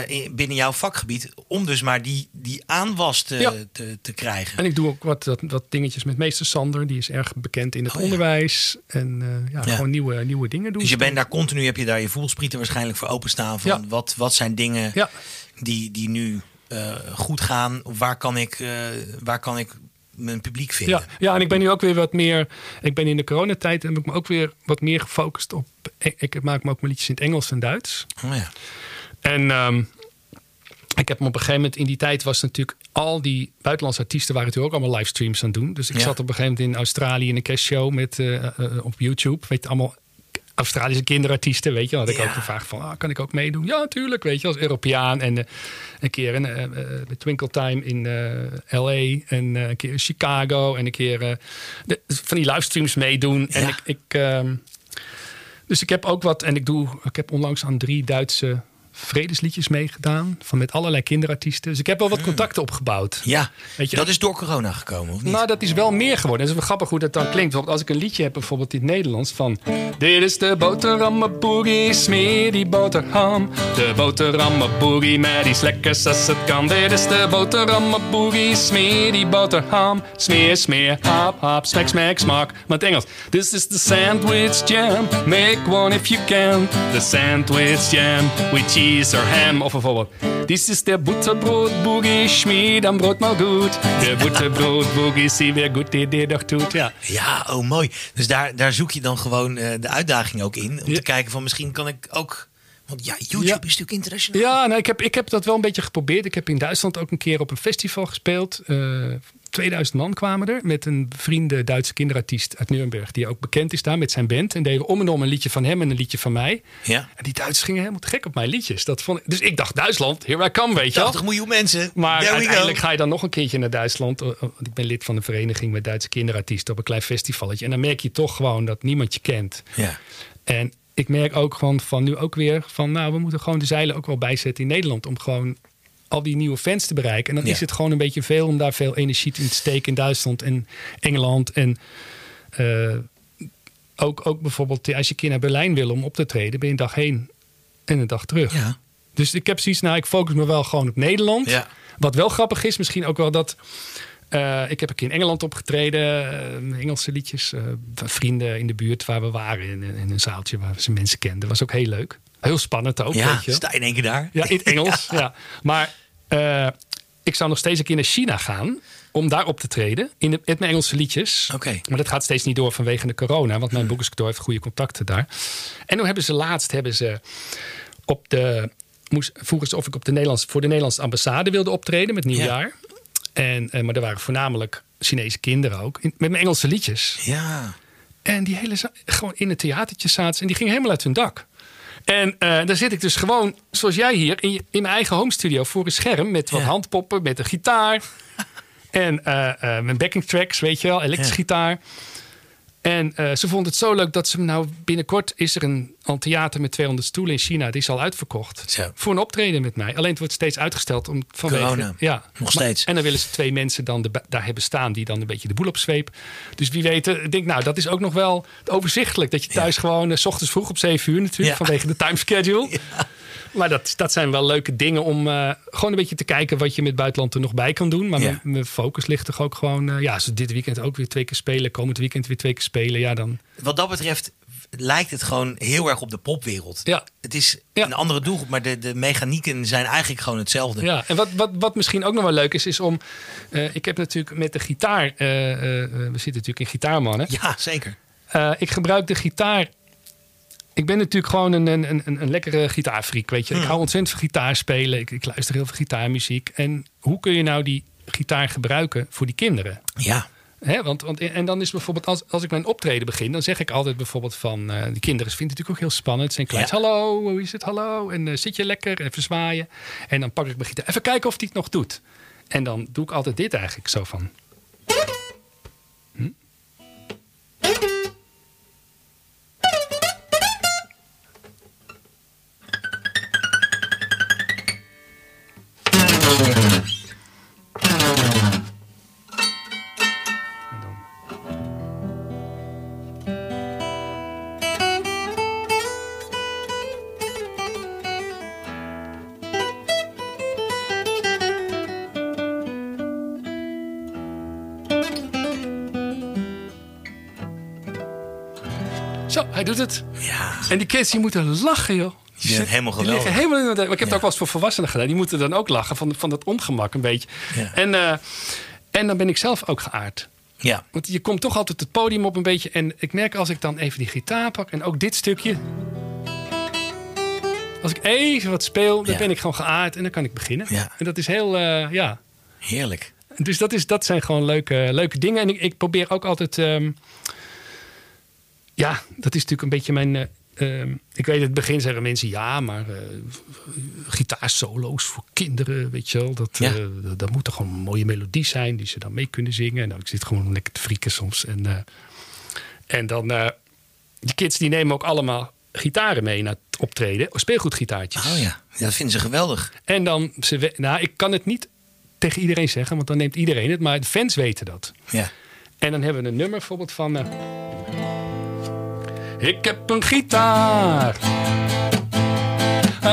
in- binnen jouw vakgebied. Om dus maar die, die aanwas te, Ja. te, te krijgen. En ik doe ook wat, wat, wat dingetjes met meester Sander. Die is erg bekend in het Oh onderwijs. En eh, ja, Ja. gewoon nieuwe, nieuwe dingen doen. Dus je bent daar continu, heb je daar je voelsprieten waarschijnlijk voor openstaan. Van wat, wat zijn dingen Ja. die, die nu eh, goed gaan? Of Waar kan ik, eh, waar kan ik mijn publiek vinden? Ja, ja, en ik ben nu ook weer wat meer. Ik ben in de coronatijd heb ik me ook weer wat meer gefocust op. Ik, ik maak me ook mijn liedjes in het Engels en Duits. Oh ja. En ehm, ik heb me op een gegeven moment in die tijd was natuurlijk al die buitenlandse artiesten waren natuurlijk ook allemaal livestreams aan het doen. Dus ik Ja. zat op een gegeven moment in Australië in een castshow met eh, eh, op YouTube, weet je, allemaal Australische kinderartiesten, weet je. Had ik Ja. ook gevraagd van, ah, kan ik ook meedoen? Ja, tuurlijk, weet je, als Europeaan. En eh, een keer in Twinkle Time in LA en een keer in Chicago en een keer de- van die livestreams meedoen. En ik, ik ehm, dus ik heb ook wat, en ik doe, ik heb onlangs aan drie Duitse vredesliedjes meegedaan. Van met allerlei kinderartiesten. Dus ik heb wel wat contacten opgebouwd. Ja, Weet je- dat is door corona gekomen, of niet? Nou, dat is wel meer geworden. Dat is wel grappig hoe dat dan klinkt. Bijvoorbeeld als ik een liedje heb, bijvoorbeeld in het Nederlands van... Dit is de boterhammenboogie, smeer die boterham. De boterhammenboogie met iets lekkers als het kan. Dit is de boterhammenboogie, smeer die boterham. Smeer, smeer, hap, hap, smack, smack, smak. Maar het Engels. This is the sandwich jam, make one if you can. The sandwich jam with cheese or ham. Of bijvoorbeeld... Dit is de butterbroodboogie, smeer dan brood maar goed. De butterbroodboogie, zie weer goed die dit nog doet. Ja. Ja, oh mooi. Dus daar, daar zoek je dan gewoon eh, de uitdaging ook in. Om Ja. te kijken van misschien kan ik ook... Want ja, YouTube Ja. is natuurlijk internationaal. Ja, nou, ik, heb, ik heb dat wel een beetje geprobeerd. Ik heb in Duitsland ook een keer op een festival gespeeld. Eh 2000 man kwamen er met een vrienden Duitse kinderartiest uit Nuremberg. Die ook bekend is daar met zijn band. En deden om en om een liedje van hem en een liedje van mij. Ja. En die Duitsers gingen helemaal te gek op mijn liedjes. Dat vond ik, dus ik dacht, Duitsland, here I come, weet je wel. 80 miljoen mensen. Maar uiteindelijk go. ga je dan nog een keertje naar Duitsland. Oh, Want ik ben lid van een vereniging met Duitse kinderartiesten op een klein festivalletje. En dan merk je toch gewoon dat niemand je kent. Ja. En ik merk ook gewoon van nu ook weer van, nou, we moeten gewoon de zeilen ook wel bijzetten in Nederland om gewoon al die nieuwe fans te bereiken. En dan Ja. is het gewoon een beetje veel om daar veel energie in te steken in Duitsland en Engeland. En eh, ook, ook bijvoorbeeld als je een keer naar Berlijn wil om op te treden, ben je een dag heen en een dag terug. Ja. Dus ik heb zoiets, nou, ik focus me wel gewoon op Nederland. Ja. Wat wel grappig is, misschien ook wel dat. eh, ik heb een keer in Engeland opgetreden, eh, Engelse liedjes. vrienden in de buurt waar we waren, in, in een zaaltje waar ze mensen kenden. Was ook heel leuk. Heel spannend ook, Ja, weet je. sta in één keer daar. Ja, in het Engels. ja. Maar eh, ik zou nog steeds een keer naar China gaan om daar op te treden. In de, met mijn Engelse liedjes. Oké. Maar dat gaat steeds niet door vanwege de corona. Want mijn boekerskantoor heeft goede contacten daar. En toen hebben ze laatst hebben ze op de... Moest, vroegen ze of ik op de Nederlands, voor de Nederlandse ambassade wilde optreden met nieuwjaar. En, eh, maar er waren voornamelijk Chinese kinderen ook. In- met mijn Engelse liedjes. Ja. En die hele gewoon in het theatertje zaten ze en die gingen helemaal uit hun dak. En eh daar zit ik dus gewoon, zoals jij hier, in, je- in mijn eigen home studio voor een scherm met wat Ja. handpoppen, met een gitaar. en eh, eh, mijn backing tracks, weet je wel, elektrische Ja. gitaar. En eh, ze vonden het zo leuk dat ze nou binnenkort is er een, een theater met 200 stoelen in China. Die is al uitverkocht. Voor een optreden met mij. Alleen het wordt steeds uitgesteld om, vanwege... Corona. Ja. Nog steeds. En dan willen ze twee mensen dan de, daar hebben staan die dan een beetje de boel opzweep. Dus wie weet, eh, ik denk nou, dat is ook nog wel overzichtelijk. Dat je thuis gewoon, eh, s ochtends vroeg op 7 uur natuurlijk, vanwege de timeschedule. Maar dat, dat zijn wel leuke dingen om eh, gewoon een beetje te kijken wat je met buitenland er nog bij kan doen. Maar Ja. mijn, focus ligt toch ook gewoon, eh, ja, als we dit weekend ook weer twee keer spelen, komend weekend weer twee keer spelen, ja dan. Wat dat betreft lijkt het gewoon heel erg op de popwereld. Ja. Het is Ja. een andere doelgroep, maar de, de mechanieken zijn eigenlijk gewoon hetzelfde. Ja, en wat, wat, wat misschien ook nog wel leuk is, is om. eh, ik heb natuurlijk met de gitaar. we zitten natuurlijk in gitaarmannen. Ja, zeker. Ik gebruik de gitaar. Ik ben natuurlijk gewoon een, een, een, een lekkere gitaarfreak, weet je. Ik hou ontzettend van gitaar spelen. Ik, ik luister heel veel gitaarmuziek. En hoe kun je nou die gitaar gebruiken voor die kinderen? Ja. Hè, want, want, en dan is bijvoorbeeld, als, als ik mijn optreden begin, dan zeg ik altijd bijvoorbeeld van, eh de kinderen vinden het natuurlijk ook heel spannend. Het zijn kleins, Ja. hallo, hoe is het, hallo? En eh, zit je lekker, even zwaaien. En dan pak ik mijn gitaar, even kijken of hij het nog doet. En dan doe ik altijd dit eigenlijk, zo van. Hij doet het. Ja. En die kids die moeten lachen, joh. Die zijn helemaal Die liggen geweldig. helemaal in het, maar ik heb het ook wel eens voor volwassenen gedaan. Die moeten dan ook lachen van, van dat ongemak een beetje. Ja. En, eh, en dan ben ik zelf ook geaard. Ja. Want je komt toch altijd het podium op een beetje. En ik merk als ik dan even die gitaar pak en ook dit stukje. Als ik even wat speel, dan Ja. ben ik gewoon geaard en dan kan ik beginnen. Ja. En dat is heel, eh, ja. Heerlijk. Dus dat, is, dat zijn gewoon leuke, leuke dingen. En ik, ik probeer ook altijd. ehm, ja, dat is natuurlijk een beetje mijn. eh, ehm, ik weet, in het begin zeggen mensen ja, maar eh gitaarsolo's voor kinderen, weet je wel. Dat, Ja. eh, dat, dat moet toch gewoon een mooie melodie zijn die ze dan mee kunnen zingen. Nou, ik zit gewoon lekker te frieken soms. En, en dan, die kids die nemen ook allemaal gitaren mee naar het optreden, speelgoedgitaartjes. Oh ja. ja, dat vinden ze geweldig. En dan, ze, nou, ik kan het niet tegen iedereen zeggen, want dan neemt iedereen het, maar de fans weten dat. Ja. En dan hebben we een nummer bijvoorbeeld van. Ik heb een gitaar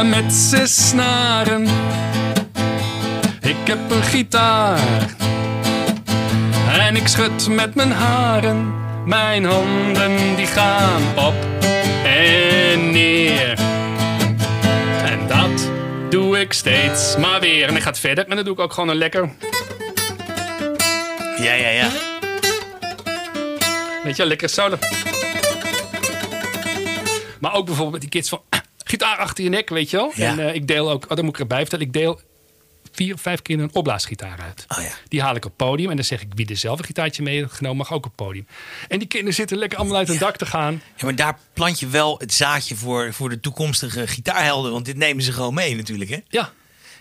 met zes snaren. Ik heb een gitaar en ik schud met mijn haren. Mijn handen die gaan op en neer. En dat doe ik steeds maar weer. En ik ga het verder en dan doe ik ook gewoon een lekker. Ja, ja, ja. Weet je, lekker solo. Maar ook bijvoorbeeld met die kids van gitaar achter je nek, weet je wel. Ja. En eh, ik deel ook, oh, dat moet ik erbij vertellen, ik deel vier of vijf keer een opblaasgitaar uit. Oh ja. Die haal ik op podium en dan zeg ik wie er zelf een gitaartje mee heeft genomen, mag ook op het podium. En die kinderen zitten lekker allemaal uit hun dak te gaan. Ja, maar daar plant je wel het zaadje voor, voor de toekomstige gitaarhelden. Want dit nemen ze gewoon mee natuurlijk, hè? Ja,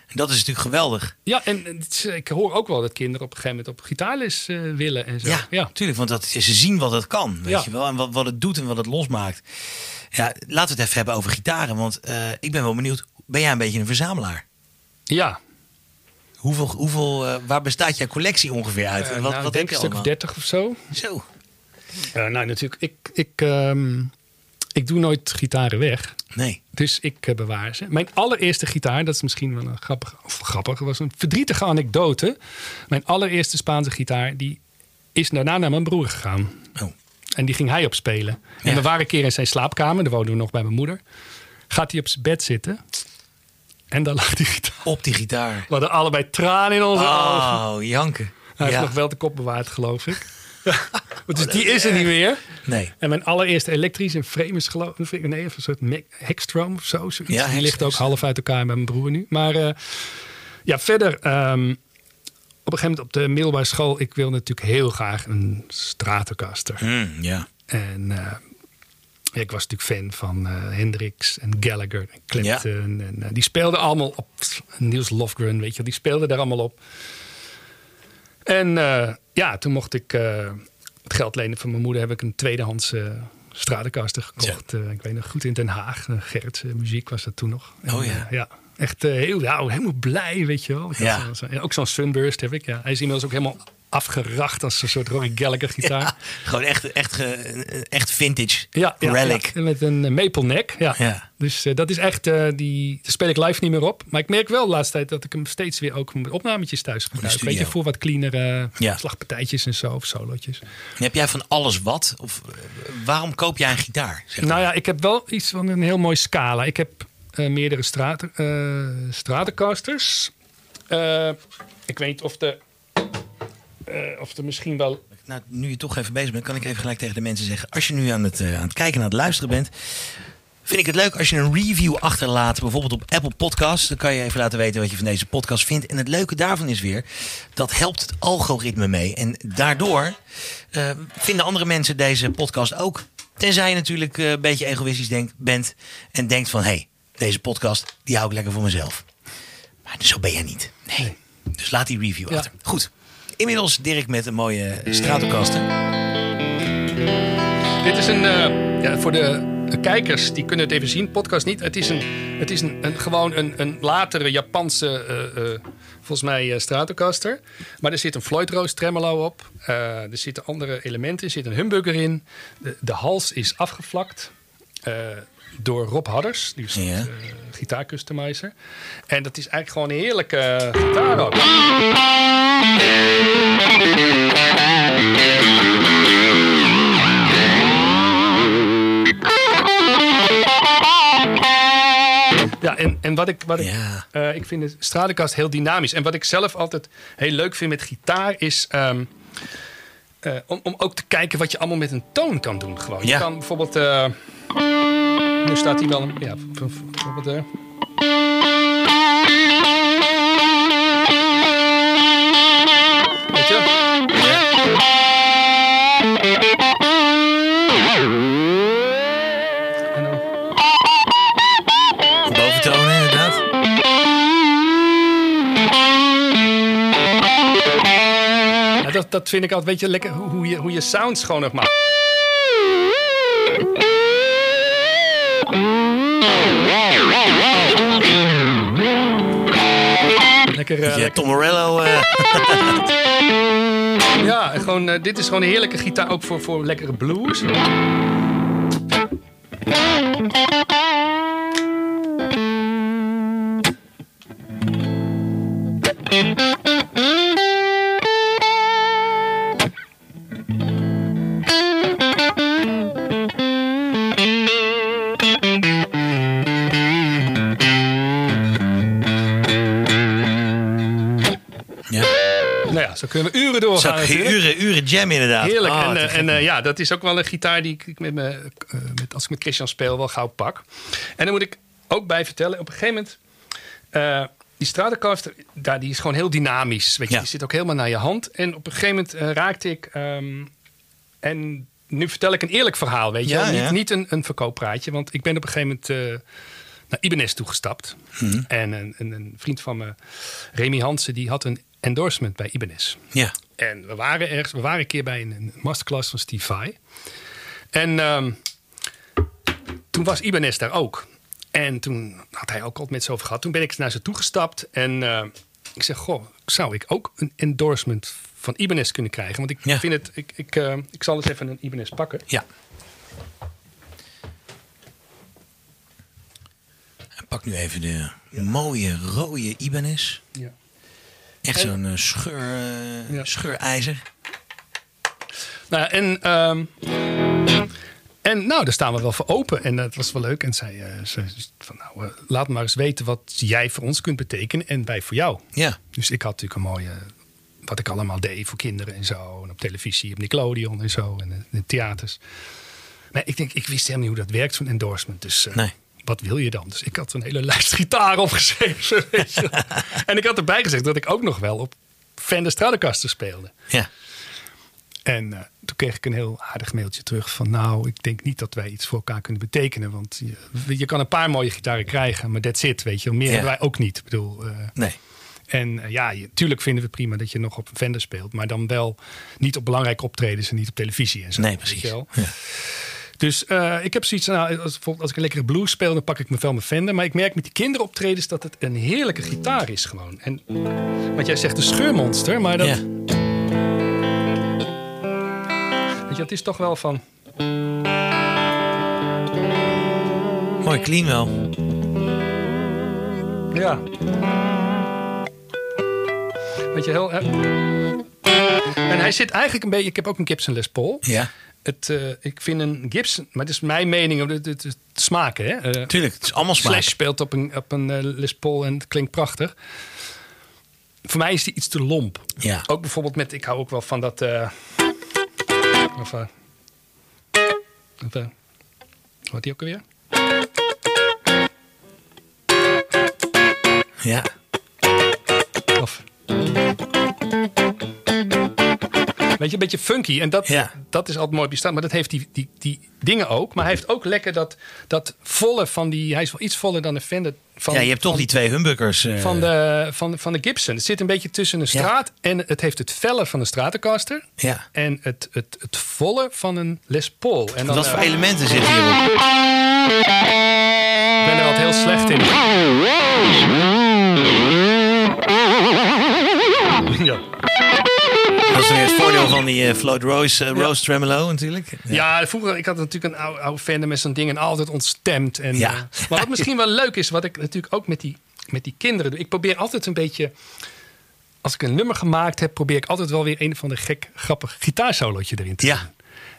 En dat is natuurlijk geweldig. ja en is- ik hoor ook wel dat kinderen op een gegeven moment op gitaarles eh, willen en zo. Ja, ja. natuurlijk. Want dat, ze zien wat het kan, weet Ja. je wel. En wat, wat het doet en wat het losmaakt. Ja, laten we het even hebben over gitaren. Want eh, ik ben wel benieuwd. Ben jij een beetje een verzamelaar? Ja, Hoeveel, hoeveel, eh, waar bestaat jouw collectie ongeveer uit? Eh, En wat nou, wat denk je een stuk of allemaal? 30 of zo. Zo. Nou, natuurlijk, ik, ik, ehm, ik doe nooit gitaren weg. Nee. Dus ik bewaar ze. Mijn allereerste gitaar, dat is misschien wel een grappig, of grappig, was een verdrietige anekdote. Mijn allereerste Spaanse gitaar, die is daarna naar mijn broer gegaan. Oh. En die ging hij opspelen. En Ja. we waren een keer in zijn slaapkamer, daar woonden we nog bij mijn moeder. Gaat hij op zijn bed zitten. En daar lag die gitaar. Op die gitaar. We hadden allebei tranen in onze ogen. Oh, janken. Hij heeft nog wel de kop bewaard, geloof ik. dus die is er niet meer. Nee. En mijn allereerste elektrische frame is geloof ik, nee, een soort Hexstrom of zo. zoiets. Ja, die ligt ook half uit elkaar bij mijn broer nu. Maar eh, ja, verder, ehm, op een gegeven moment op de middelbare school, ik wilde natuurlijk heel graag een Stratocaster. Ja. En eh, ja, ik was natuurlijk fan van eh Hendrix en Gallagher en Clapton. En eh, die speelden allemaal op Niels Lofgren, weet je die speelden daar allemaal op. En ja, toen mocht ik het geld lenen van mijn moeder. Heb ik een tweedehands eh Stratocaster gekocht. Ik weet nog goed in Den Haag. Uh, Gerrit Muziek was dat toen nog. En, Oh ja. ja. Echt eh, heel, ja, helemaal blij, weet je wel. Ja. zo- ook zo'n Sunburst heb ik. Ja. Hij is inmiddels ook helemaal afgeracht als een soort Rory Gallagher gitaar. Ja, gewoon echt, echt, ge- echt vintage. Ja, Relic. ja. met een eh, maple neck. Ja. Ja. Dus eh, dat is echt, eh, die daar speel ik live niet meer op. Maar ik merk wel de laatste tijd dat ik hem steeds weer ook met opnametjes thuis gebruik. Weet je, voor wat cleanere slagpartijtjes en zo, of solootjes. En heb jij van alles wat? Of waarom koop jij een gitaar? Zeg maar? Nou ja, ik heb wel iets van een heel mooi scala. Ik heb meerdere straten, eh Stratocasters. Eh, ik weet of de, eh, of er misschien wel Nou, nu je toch even bezig bent, kan ik even gelijk tegen de mensen zeggen. Als je nu aan het, eh, aan het kijken en aan het luisteren bent. Vind ik het leuk als je een review achterlaat, bijvoorbeeld op Apple Podcasts. Dan kan je even laten weten wat je van deze podcast vindt. En het leuke daarvan is weer, dat helpt het algoritme mee. En daardoor eh, vinden andere mensen deze podcast ook. Tenzij je natuurlijk eh, een beetje egoïstisch denkt, bent en denkt van... hé, hey, deze podcast, die hou ik lekker voor mezelf. Maar zo ben jij niet. Nee. Dus laat die review Ja. achter. Goed. Inmiddels Dirk met een mooie Stratocaster. Dit is een, eh, ja, voor de kijkers, die kunnen het even zien, podcast niet. Het is, een, het is een, een, gewoon een, een latere Japanse, eh, eh, volgens mij, Stratocaster. Maar er zit een Floyd Rose tremolo op. Eh, er zitten andere elementen, er zit een humbucker in. De, de hals is afgevlakt. Door Rob Hadders, die is Ja. eh, gitaarcustomizer. En dat is eigenlijk gewoon een heerlijke gitaar ook. Ja, en, en wat ik, wat ik, Ja. eh, ik vind de Stratocaster heel dynamisch. En wat ik zelf altijd heel leuk vind met gitaar is... ehm, eh, om, om ook te kijken wat je allemaal met een toon kan doen. Gewoon. Ja. Je kan bijvoorbeeld... nu staat hij wel... een- Ja, bijvoorbeeld... eh, weet je? En dan- Boventonen inderdaad. Ja, dat, dat vind ik altijd, weet je, lekker hoe, hoe je, hoe je sounds gewoon nog maakt. Lekker, lekker- Tom Morello. eh, Ja, gewoon, eh, dit is gewoon een heerlijke gitaar, ook voor, voor lekkere blues. Ja. Nou ja, zo kunnen we uren doorgaan Zo, uren, uren jam inderdaad. Heerlijk. Oh, en eh, en eh, ja, dat is ook wel een gitaar die ik met me, eh, met, als ik met Christian speel wel gauw pak. En dan moet ik ook bij vertellen, op een gegeven moment... die Stratocaster, daar, die is gewoon heel dynamisch. Weet je, Ja. Die zit ook helemaal naar je hand. En op een gegeven moment raakte ik... ehm, en nu vertel ik een eerlijk verhaal, weet je Ja. Niet, niet een, een verkooppraatje. Want ik ben op een gegeven moment naar Ibanez toegestapt. Mhm. En een, een, een vriend van me, Remy Hansen, die had een endorsement bij Ibanez. Ja. En we waren ergens, we waren een keer bij een, masterclass van Steve Vai. En ehm, toen was Ibanez daar ook. En toen had hij ook altijd met ze over gehad. Toen ben ik naar ze toegestapt. En eh, ik zeg, goh, zou ik ook een endorsement van Ibanez kunnen krijgen? Want ik Ja. vind het, ik, ik, eh, ik zal eens even een Ibanez pakken. Ja. En Pak nu even de mooie rode Ibanez. Ja. Echt zo'n eh, scheur, eh, Ja. scheurijzer. Nou, en, ehm, en nou, daar staan we wel voor open. En dat was wel leuk. En zij zei van, nou, laat maar eens weten wat jij voor ons kunt betekenen en wij voor jou. Ja. Dus ik had natuurlijk een mooie, wat ik allemaal deed voor kinderen en zo. En op televisie, op Nickelodeon en zo. En in theaters. Maar ik denk, ik wist helemaal niet hoe dat werkt, zo'n endorsement. Dus Nee. Wat wil je dan? Dus ik had een hele lijst gitaar opgeschreven. Weet je. en ik had erbij gezegd dat ik ook nog wel op Fender Stratocaster speelde. Ja. En eh, toen kreeg ik een heel aardig mailtje terug van... nou, ik denk niet dat wij iets voor elkaar kunnen betekenen. Want je, je kan een paar mooie gitaren krijgen, maar that's it, weet je. Meer Ja. hebben wij ook niet. Ik bedoel, eh, Nee. en eh, ja, je- tuurlijk vinden we prima dat je nog op een Fender speelt... maar dan wel niet op belangrijke optredens en niet op televisie en zo. Nee, precies. Ja. Dus eh, ik heb zoiets, nou, als, als ik een lekkere blues speel, dan pak ik me wel mijn Fender. Maar ik merk met die kinderoptredens dat het een heerlijke gitaar is gewoon. En wat jij zegt, een scheurmonster, maar dat, Ja. weet je, het is toch wel van... Mooi clean wel. Ja. Weet je, heel... En hij zit eigenlijk een beetje... Ik heb ook een Gibson Les Paul. Ja. Het, eh, ik vind een Gibson... Maar dat is mijn mening. Het, het, het smaken, hè. Eh, Tuurlijk, het is allemaal smaak. Slash speelt op een, op een eh, Les Paul en het klinkt prachtig. Voor mij is die iets te lomp. Ja. Ook bijvoorbeeld met... Ik hou ook wel van dat... eh of, of, wat die ook alweer? Ja. Of... Weet je, een beetje funky. En dat, Ja. dat is altijd mooi bestaan. Maar dat heeft die, die, die dingen ook. Maar hij heeft ook lekker dat, dat volle van die... Hij is wel iets voller dan de Fender. Van, ja, je hebt toch van- die twee humbuckers. eh, van de, van, van de Gibson. Het zit een beetje tussen een Ja. straat en het heeft het felle van een Stratocaster. Ja. En het, het, het volle van een Les Paul. En dan, Wat voor eh, elementen zitten hierop? ik ben er altijd heel slecht in. Ja. Dat is weer het voordeel van die Float Rose, eh, Rose Tremolo natuurlijk. Ja, vroeger, ik had natuurlijk een oude, oude Fender met zo'n ding en altijd ontstemd. En, Ja. eh, maar wat misschien wel leuk is, wat ik natuurlijk ook met die, met die kinderen doe. Ik probeer altijd een beetje, als ik een nummer gemaakt heb, probeer ik altijd wel weer een van de gek, grappig gitaarsolootje erin te Ja. doen.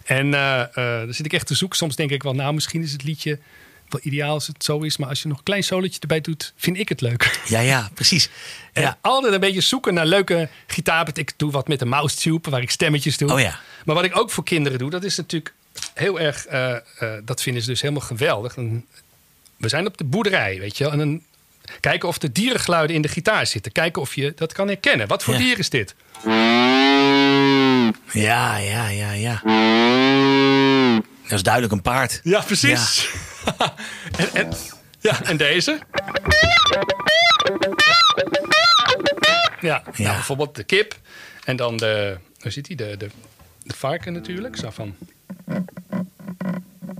En eh eh dan zit ik echt te zoeken. Soms denk ik wel, nou, misschien is het liedje wel ideaal als het zo is. Maar als je nog een klein solootje erbij doet, vind ik het leuk. Ja, ja, precies. En Ja. altijd een beetje zoeken naar leuke gitaar. Ik doe wat met de mouse tube, waar ik stemmetjes doe. Oh ja. Maar wat ik ook voor kinderen doe, dat is natuurlijk heel erg... eh, eh, dat vinden ze dus helemaal geweldig. We zijn op de boerderij, weet je wel. En dan kijken of de dierengeluiden in de gitaar zitten. Kijken of je dat kan herkennen. Wat voor Ja. dier is dit? Ja, ja, ja, ja. Dat is duidelijk een paard. Ja, precies. en, en, ja, en deze. Ja, nou, bijvoorbeeld de kip. En dan de, hoe zit hij De, de, de varken natuurlijk. Zo van.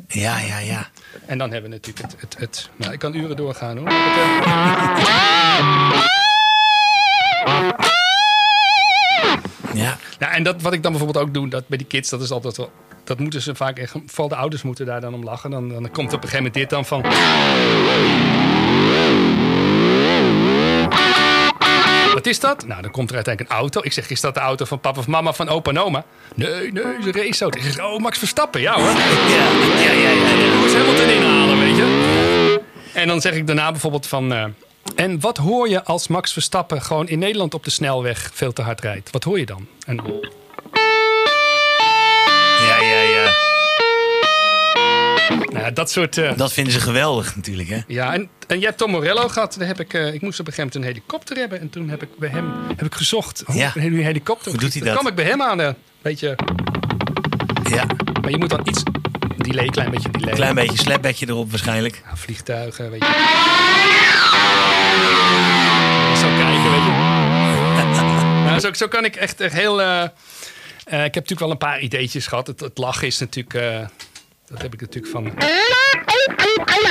Ja, ja, ja. En dan hebben we natuurlijk het. het, nou, ik kan uren doorgaan hoor. Eh, ja. Nou, en dat, wat ik dan bijvoorbeeld ook doe dat bij die kids, dat is altijd wel dat moeten ze vaak echt. Vooral de ouders moeten daar dan om lachen. Dan, dan komt op een gegeven moment dit dan van. Wat is dat? Nou, dan komt er uiteindelijk een auto. Ik zeg, is dat de auto van papa of mama van opa en oma? Nee, nee, is een raceauto. Ik zeg, oh, Max Verstappen, ja hoor. Ja, ja, ja. ja, ja. Lewis Hamilton inhalen, weet je. En dan zeg ik daarna bijvoorbeeld van... eh, en wat hoor je als Max Verstappen gewoon in Nederland op de snelweg veel te hard rijdt? Wat hoor je dan? En, ja, ja, ja. nou, dat soort... eh, Dat vinden ze geweldig natuurlijk, hè? Ja, en, en jij hebt Tom Morello gehad. Daar heb ik, eh, ik moest op een gegeven moment een helikopter hebben. En toen heb ik bij hem heb ik gezocht. Hoe Ja. een helikopter. Hoe doet hij Dan dat? kwam ik bij hem aan. eh, weet je, Ja. maar je moet dan iets... Delay, klein beetje delay. Klein beetje slapbackje erop waarschijnlijk. Ja, vliegtuigen, weet je. Zo kijken, weet je. Nou, zo, zo kan ik echt, echt heel... eh, ik heb natuurlijk wel een paar ideetjes gehad. Het, het lachen is natuurlijk... eh, dat heb ik natuurlijk van...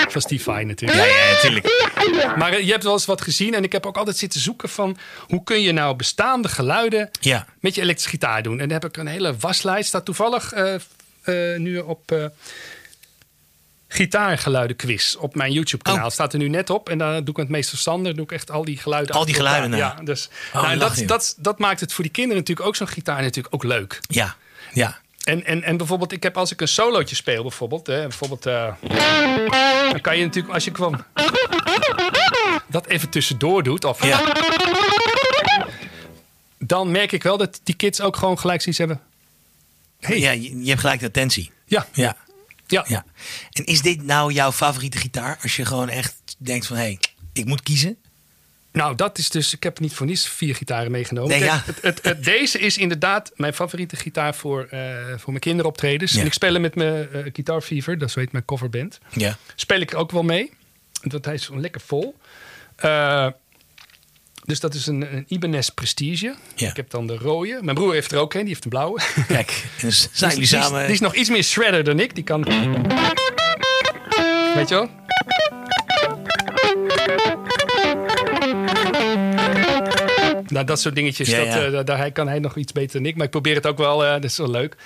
Van Steve natuurlijk. Ja, ja, natuurlijk. Maar eh, je hebt wel eens wat gezien. En ik heb ook altijd zitten zoeken van... Hoe kun je nou bestaande geluiden Ja. met je elektrische gitaar doen? En dan heb ik een hele waslijst. Staat toevallig eh, eh, nu op... eh Gitaargeluiden quiz op mijn YouTube kanaal. Oh. Staat er nu net op. En daar doe ik met meester Sander doe ik echt al die geluiden. Al die geluiden. Ja, dus Oh, nou, dat, dat, dat maakt het voor die kinderen natuurlijk ook zo'n gitaar natuurlijk ook leuk. Ja. Ja. En, en, en bijvoorbeeld, ik heb als ik een solootje speel, bijvoorbeeld, hè, bijvoorbeeld, eh, dan kan je natuurlijk als je gewoon dat even tussendoor doet, of Ja. dan merk ik wel dat die kids ook gewoon gelijk zoiets hebben. Hey. ja je, je hebt gelijk de attentie. Ja, Ja. Ja. ja. En is dit nou jouw favoriete gitaar? Als je gewoon echt denkt van, hé, hey, ik moet kiezen. Nou, dat is dus. Ik heb niet voor niets vier gitaren meegenomen. Nee, Kijk, ja. het, het, het- deze is inderdaad mijn favoriete gitaar voor, eh, voor mijn kinderoptredens. Ja. En ik speel hem met mijn eh Guitar Fever, dat is zo heet mijn coverband. Ja. Speel ik ook wel mee. Want hij is lekker vol. Eh, dus dat is een, een Ibanez Prestige. Ja. Ik heb dan de rode. Mijn broer heeft er ook een, die heeft een blauwe. Kijk, dan zijn jullie Die is- samen... Die is nog iets meer shredder dan ik. Die kan. Weet je wel? Nou, dat soort dingetjes, Ja, dat, ja. eh, daar- daar kan hij nog iets beter dan ik. Maar ik probeer het ook wel, eh, dat is wel leuk.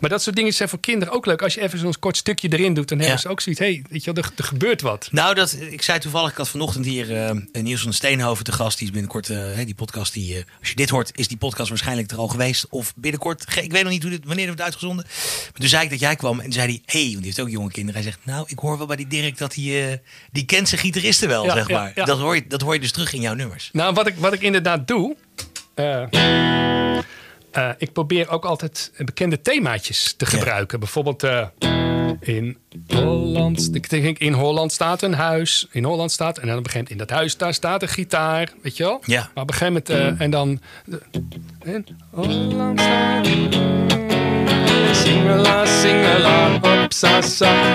Maar dat soort dingen zijn voor kinderen ook leuk. Als je even zo'n kort stukje erin doet, dan hebben Ja. ze ook zoiets. Hé, hey, weet je wel, er, er gebeurt wat. Nou, dat, ik zei toevallig, ik had vanochtend hier eh Niels van Steenhoven te gast. Die is binnenkort, eh, die podcast, die, eh, als je dit hoort, is die podcast waarschijnlijk er al geweest. Of binnenkort, ik weet nog niet hoe dit, wanneer het wordt uitgezonden. Maar toen zei ik dat jij kwam en zei hij, hey, want die heeft ook jonge kinderen. Hij zegt, nou, ik hoor wel bij die Dirk dat hij, die kent zijn gitaristen wel, Ja, zeg maar. ja. Dat, hoor je, dat hoor je dus terug in jouw nummers. Nou, wat ik, wat ik inderdaad doe. Eh, ik probeer ook altijd bekende themaatjes te gebruiken. Bijvoorbeeld eh, in Holland. Ik denk in Holland staat een huis. In Holland staat. En dan begint in dat huis daar staat een gitaar. Weet je wel? Ja. Maar op een gegeven moment. eh, en dan. in Holland staat. Singela, singela, op sa.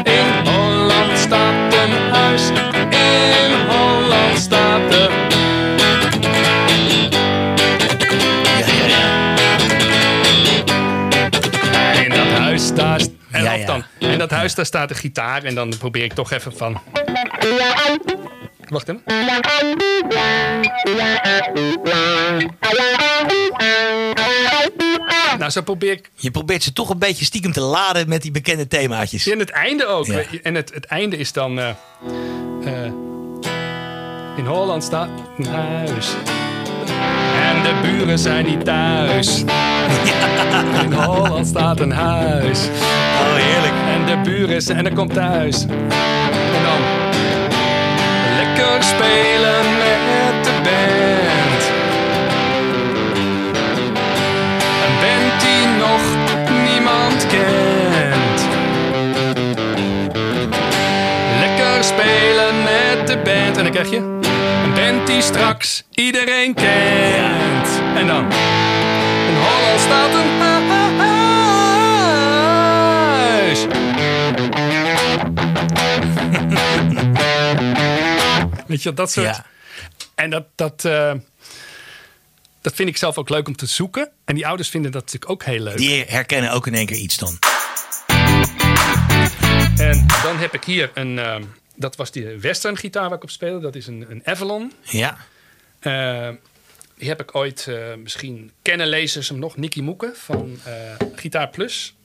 In Holland staat een huis. In Holland staat de. Dan, en dat huis daar staat een gitaar. En dan probeer ik toch even van. Wacht even. Nou, zo probeer ik Je probeert ze toch een beetje stiekem te laden met die bekende themaatjes. En het einde ook. Ja. En het, het einde is dan. eh, eh, in Holland staat een huis. De buren zijn niet thuis. In Holland staat een huis. Oh, heerlijk. En de buren zijn. En er komt thuis. En dan. Lekker spelen met de band. Een band die nog niemand kent. Lekker spelen met de band. En dan krijg je band die straks iedereen kent. En dan. In Holland staat een huis. Weet je, dat soort. Ja. En dat, dat, eh, dat vind ik zelf ook leuk om te zoeken. En die ouders vinden dat natuurlijk ook heel leuk. Die herkennen ook in één keer iets dan. En dan heb ik hier een. eh, dat was die western gitaar waar ik op speelde. Dat is een, een Avalon. Ja. Eh, die heb ik ooit, eh, misschien kennen lezers hem nog, Nicky Moeken van eh, Gitaar Plus.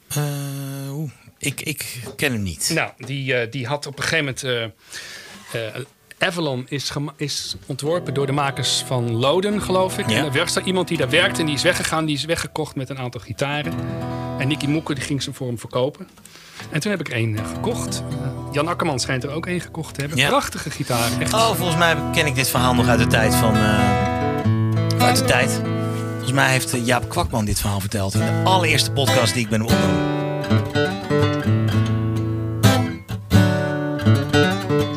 Oeh, ik, ik ken hem niet. Nou, die, die had op een gegeven moment. Avalon is, is ontworpen door de makers van Loden, geloof ik. Ja. En er was er iemand die daar werkte en die is weggegaan. Die is weggekocht met een aantal gitaren. En Nicky Moeken die ging ze voor hem verkopen. En toen heb ik één eh, gekocht. Eh, Jan Akkerman schijnt er ook één gekocht te hebben. Ja. Prachtige gitaar. Echt. Oh, volgens mij ken ik dit verhaal nog uit de tijd van. eh, uit de tijd. Volgens mij heeft Jaap Kwakman dit verhaal verteld in de allereerste podcast die ik ben opgenomen.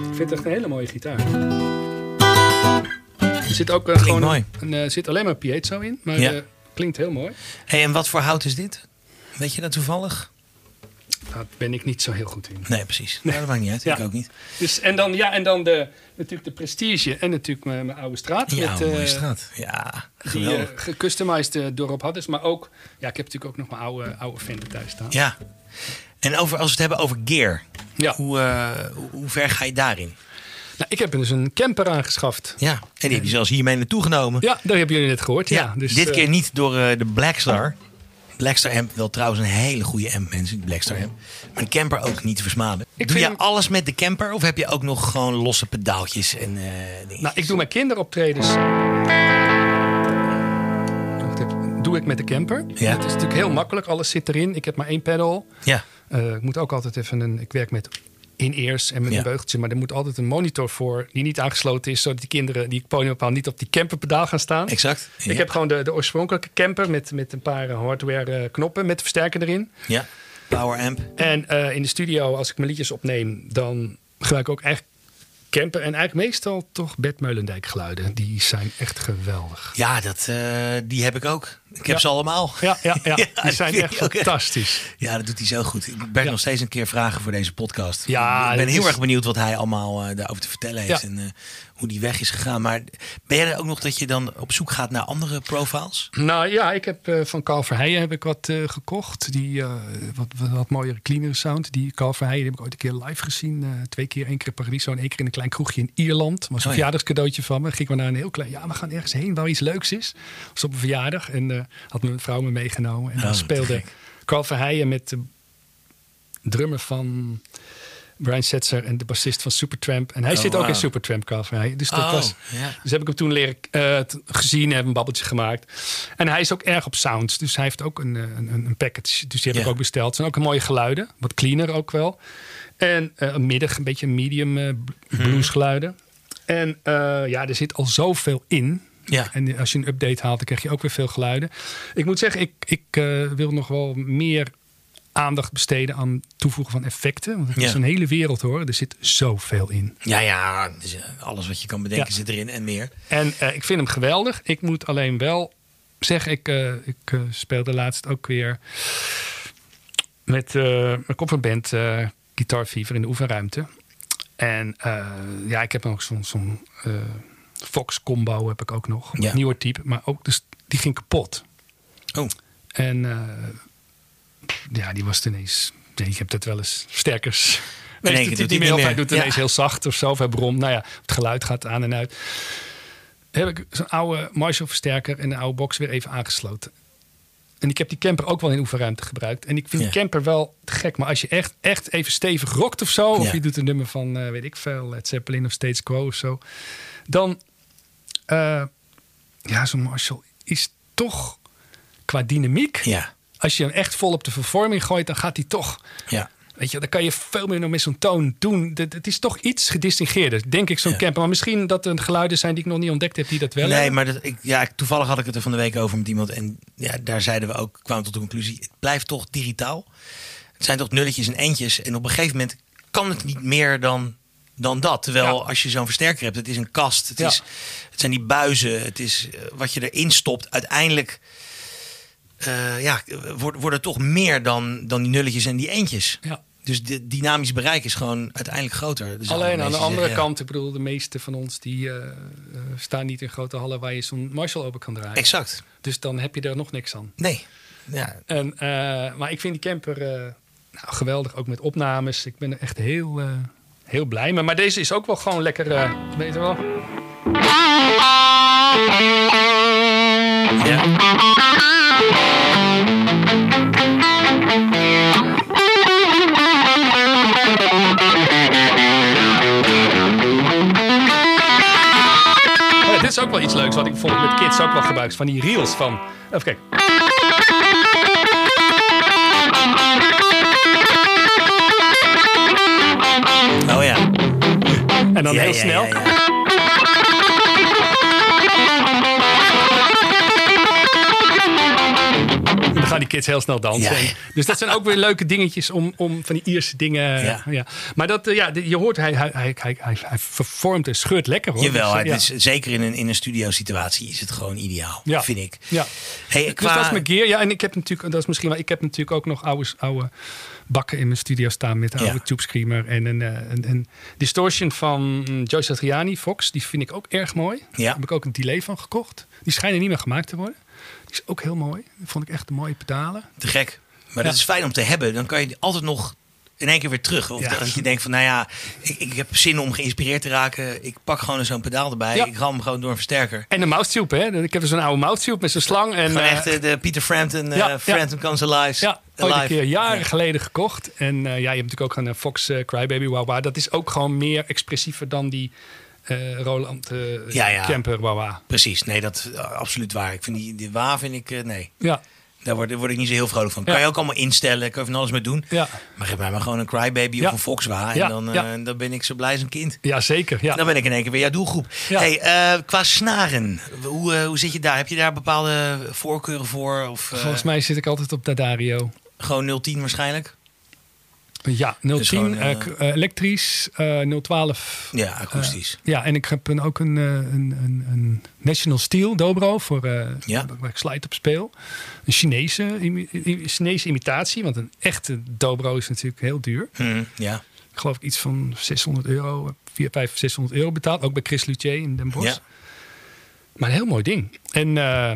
Ik vind het echt een hele mooie gitaar. Er zit ook gewoon mooi. Een, eh, zit alleen maar piezo in, maar Ja. klinkt heel mooi. Hey, en wat voor hout is dit? Weet je dat toevallig? Daar ben ik niet zo heel goed in. Nee, precies. Nou, dat maakt niet uit. Ja. Ik ook niet. Dus, en dan, ja, en dan de, natuurlijk de Prestige en natuurlijk mijn, mijn oude straat. Ja, met, mooie eh, straat. Ja, Die eh, gecustomized eh, Hadders. Maar ook, ja, ik heb natuurlijk ook nog mijn oude, oude thuis staan. Ja. En over, als we het hebben over gear. Ja. Hoe, hoe, hoe ver ga je daarin? Nou, ik heb dus een camper aangeschaft. Ja. En die heb je zelfs hiermee naartoe genomen. Ja, dat hebben jullie net gehoord. Ja, dus, dit keer niet door de Blackstar. Blackstar amp, wel trouwens een hele goede amp, mensen. die Blackstar amp. Maar de camper ook niet te versmaden. Ik doe je vind- alles met de camper? Of heb je ook nog gewoon losse pedaaltjes en eh? Nou, ik doe mijn kinderoptredens. Wacht even. Doe ik met de camper. Ja. Het is natuurlijk heel makkelijk. Alles zit erin. Ik heb maar één pedal. Ja, Eh, ik moet ook altijd even een. Ik werk met in-ears en met Ja. een beugeltje. Maar er moet altijd een monitor voor die niet aangesloten is. Zodat die kinderen die ik ponybepaal niet op die camperpedaal gaan staan. exact. Ja. Ik heb gewoon de, de oorspronkelijke camper met, met een paar hardware eh, knoppen met de versterker erin. Ja, power amp. En eh, in de studio, als ik mijn liedjes opneem, dan gebruik ik ook echt camper. En eigenlijk meestal toch Bert Meulendijk geluiden. Die zijn echt geweldig. Ja, dat, eh, die heb ik ook. Ik heb ze allemaal. Ja, ja, ja. Die zijn echt fantastisch. Ja, dat doet hij zo goed. Ik ben nog steeds een keer vragen voor deze podcast. Ja, ik ben heel is- erg benieuwd wat hij allemaal eh, daarover te vertellen heeft. En eh, hoe die weg is gegaan. Maar ben jij er ook nog dat je dan op zoek gaat naar andere profiles? Nou ja, ik heb eh, van Carl Verheijen heb ik wat gekocht. Die wat, wat, wat mooiere, cleanere sound. Die Carl Verheijen heb ik ooit een keer live gezien. twee keer, één keer in Paradiso en één keer in een klein kroegje in Ierland. was een Oh ja. verjaardagscadeautje van me. Ging we naar een heel klein... Ja, we gaan ergens heen waar iets leuks is. was op een verjaardag. En had mijn vrouw me meegenomen. En Oh, dan te speelde. Carl Verheijen met de drummer van... Brian Setzer en de bassist van Supertramp. En hij Oh, zit ook in. Supertramp, Carl Verheijen. Dus dat Oh, was... ja. Dus heb ik hem toen leren eh, gezien, hebben een babbeltje gemaakt. En hij is ook erg op sounds. Dus hij heeft ook een, eh, een, een package. Dus die heb ik ook besteld. Het zijn ook mooie geluiden. Wat cleaner ook wel. En eh, een middag, een beetje medium Mhm. bluesgeluiden. En ja, er zit al zoveel in. Ja. En als je een update haalt, dan krijg je ook weer veel geluiden. Ik moet zeggen, ik, ik eh, wil nog wel meer aandacht besteden aan toevoegen van effecten. Want het Ja. is een hele wereld hoor. Er zit zoveel in. Ja, ja. dus, eh, alles wat je kan bedenken Ja. zit erin en meer. En eh, ik vind hem geweldig. Ik moet alleen wel zeggen, ik, eh, ik speelde laatst ook weer met mijn coverband eh Guitar Fever in de oefenruimte. En ja, ik heb nog zo'n zo'n Fox combo heb ik ook nog. Ja. Een nieuwer type, maar ook dus, die ging kapot. Oh, En eh, ja, die was ineens. Nee, ik heb dat wel eens versterkers. Nee, doet niet hij meer. Of hij doet ineens Ja. heel zacht of zo. Of hij bromt. Nou ja, het geluid gaat aan en uit. Heb ik zo'n oude Marshall versterker en een oude box weer even aangesloten. En ik heb die camper ook wel in oefenruimte gebruikt. En ik vind Ja. die camper wel te gek. Maar als je echt, echt even stevig rokt of zo. Of je doet een nummer van, eh, weet ik veel, Led Zeppelin of States Quo of zo. Dan, eh, ja, zo'n Marshall is toch qua dynamiek. ja. Als je hem echt vol op de vervorming gooit, dan gaat hij toch. Ja. Weet je, dan kan je veel meer nog met zo'n toon doen. Het is toch iets gedistingeerder, denk ik, zo'n Ja. camper. Maar misschien dat er geluiden zijn die ik nog niet ontdekt heb, die dat wel Nee, hebben. maar dat, ik, ja, toevallig had ik het er van de week over met iemand. En ja, daar zeiden we ook, kwamen tot de conclusie: het blijft toch digitaal. Het zijn toch nulletjes en eentjes. En op een gegeven moment kan het niet meer dan, dan dat. Terwijl Ja. als je zo'n versterker hebt, het is een kast. Het, Ja. is, het zijn die buizen. Het is eh, wat je erin stopt. Uiteindelijk eh, ja, wordt, worden toch meer dan, dan die nulletjes en die eentjes. Ja. Dus de dynamisch bereik is gewoon uiteindelijk groter. Dus Alleen aan de andere zeggen, kant, ik bedoel, de meeste van ons die eh, staan niet in grote hallen waar je zo'n Marshall open kan draaien. Exact. Dus dan heb je er nog niks aan. Nee. Ja, En, maar ik vind die camper nou, geweldig, ook met opnames. Ik ben er echt heel, heel blij mee. Maar deze is ook wel gewoon lekker, eh weet je wel. Ja. Oh, dit is ook wel iets leuks wat ik bijvoorbeeld met kids ook wel gebruik. Van die reels van... Even kijken. En dan Ja, heel ja, snel. En dan gaan die kids heel snel dansen. En- Dus dat zijn ook weer leuke dingetjes om, om van die Ierse dingen... Ja. Maar dat, eh, ja, je hoort, hij, hij, hij, hij, hij, vervormt en scheurt lekker hoor. Jawel, Dus, het is, zeker in een, in een studiosituatie is het gewoon ideaal, Ja. vind ik. Ja. Hey, Dus qua, dat is mijn gear. Ja, en ik heb natuurlijk, dat is misschien wel, ik heb natuurlijk ook nog oude, oude bakken in mijn studio staan met een Ja. oude Tube Screamer en een, eh, een, een distortion van mm, Joe Satriani, Fox. Die vind ik ook erg mooi. Ja. Daar heb ik ook een delay van gekocht. Die schijnen niet meer gemaakt te worden. Die is ook heel mooi. Dat vond ik echt een mooie pedalen. te gek. Maar Ja. dat is fijn om te hebben. Dan kan je altijd nog in één keer weer terug. Of Ja. als je denkt van, nou ja, ik, ik heb zin om geïnspireerd te raken. Ik pak gewoon zo'n pedaal erbij. Ja. Ik ram hem gewoon door een versterker. En een mouse hè. Ik heb dus een oude mouse met zo'n slang. En, Gewoon eh, echt de Peter Frampton, eh ja. Frampton Comes Alive. Ja, ooit een keer jaren Ja. geleden gekocht. En eh, ja, je hebt natuurlijk ook een Fox Crybaby Wawa. Dat is ook gewoon meer expressiever dan die Roland eh Ja, ja. Camper Wawa. Precies, nee, dat is absoluut waar. Ik vind die, die wa vind ik, nee. Ja, Daar word, daar word ik niet zo heel vrolijk van. Kan Ja. je ook allemaal instellen, kan je van alles mee doen. ja. Maar geef mij maar gewoon een crybaby Ja. of een foxwa. En dan, eh, dan ben ik zo blij als een kind. ja zeker. Ja. Dan ben ik in één keer weer jouw doelgroep. Hey, eh, qua snaren, hoe, eh, hoe zit je daar? Heb je daar bepaalde voorkeuren voor? Of Volgens mij zit ik altijd op Dadario. gewoon 010 waarschijnlijk? Ja, 010 Dus gewoon, eh, eh, elektrisch, eh 012. Ja, akoestisch. Ja, en ik heb een, ook een, een, een, een National Steel Dobro voor Ja. waar ik slide op speel. Een Chinese, imi- Chinese imitatie, want een echte Dobro is natuurlijk heel duur. Hm, ja. Ik geloof ik iets van 600 euro, 4, 5, 600 euro betaald. Ook bij Chris Luthier in Den Bosch. Ja. Maar een heel mooi ding. En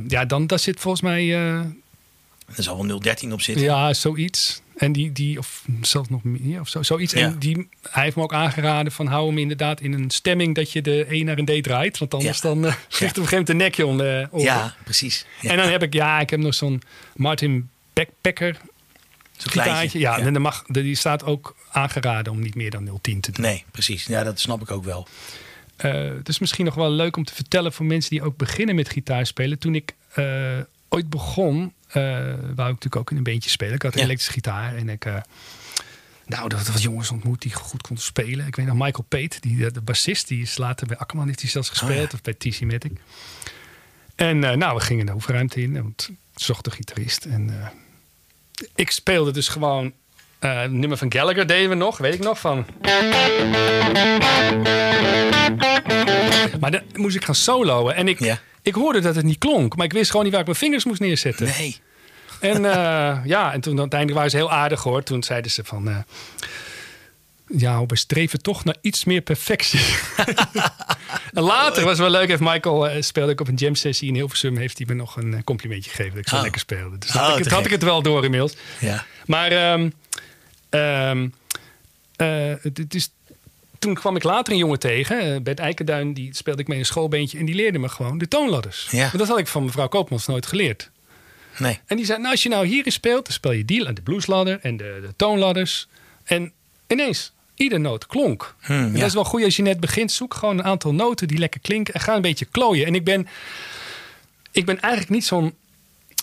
ja, dan daar zit volgens mij Er zal wel 013 op zitten. Ja, zoiets. En die, die of zelfs nog meer of zo, zoiets. Ja. En die, hij heeft me ook aangeraden van hou hem inderdaad in een stemming dat je de E naar een D draait. Want anders Ja. dan eh vliegt op een gegeven moment een nekje om oren. Ja, precies. Ja. En dan heb ik, ja, ik heb nog zo'n Martin Backpacker Zo'n kleintje. Ja, en dan mag, die staat ook aangeraden om niet meer dan 010 te doen. Nee, precies. Ja, dat snap ik ook wel. Eh, dus misschien nog wel leuk om te vertellen voor mensen die ook beginnen met gitaarspelen. Toen ik eh, ooit begon, eh wou ik natuurlijk ook in een beentje spelen. Ik had een Ja. elektrische gitaar en ik... eh, nou, dat was jongens ontmoet die goed konden spelen. Ik weet nog Michael Pate, die, de, de bassist, die is later bij Akkerman heeft hij zelfs gespeeld. Oh ja. Of bij TC Matic. En eh, nou, we gingen de hoefruimte in. Want ik zocht de gitarist. En eh, ik speelde dus gewoon... eh, het nummer van Gallagher deden we nog, weet ik nog, van... Maar dan moest ik gaan soloen. En ik, Ja. Ik hoorde dat het niet klonk. Maar ik wist gewoon niet waar ik mijn vingers moest neerzetten. Nee. En eh, ja, en toen uiteindelijk waren ze heel aardig hoor. Toen zeiden ze van... eh, ja, we streven toch naar iets meer perfectie. en later was het wel leuk. Heeft Michael eh, speelde ik op een jam sessie in Hilversum. Heeft hij me nog een complimentje gegeven. Dat ik zo Oh. lekker speelde. Dus Oh, had, ik, het, had ik het wel door inmiddels. Ja. Maar eh, het, het is, toen kwam ik later een jongen tegen. eh, het Eikenduin. Die speelde ik mee in een schoolbeentje. En die leerde me gewoon de toonladders. Ja. Maar dat had ik van mevrouw Koopmans nooit geleerd. Nee. En die zei, nou als je nou hierin speelt, dan speel je die, de bluesladder en de, de toonladders. En ineens, ieder noot klonk. Hmm, en ja. dat is wel goed als je net begint. Zoek gewoon een aantal noten die lekker klinken en ga een beetje klooien. En ik ben, ik ben eigenlijk niet zo'n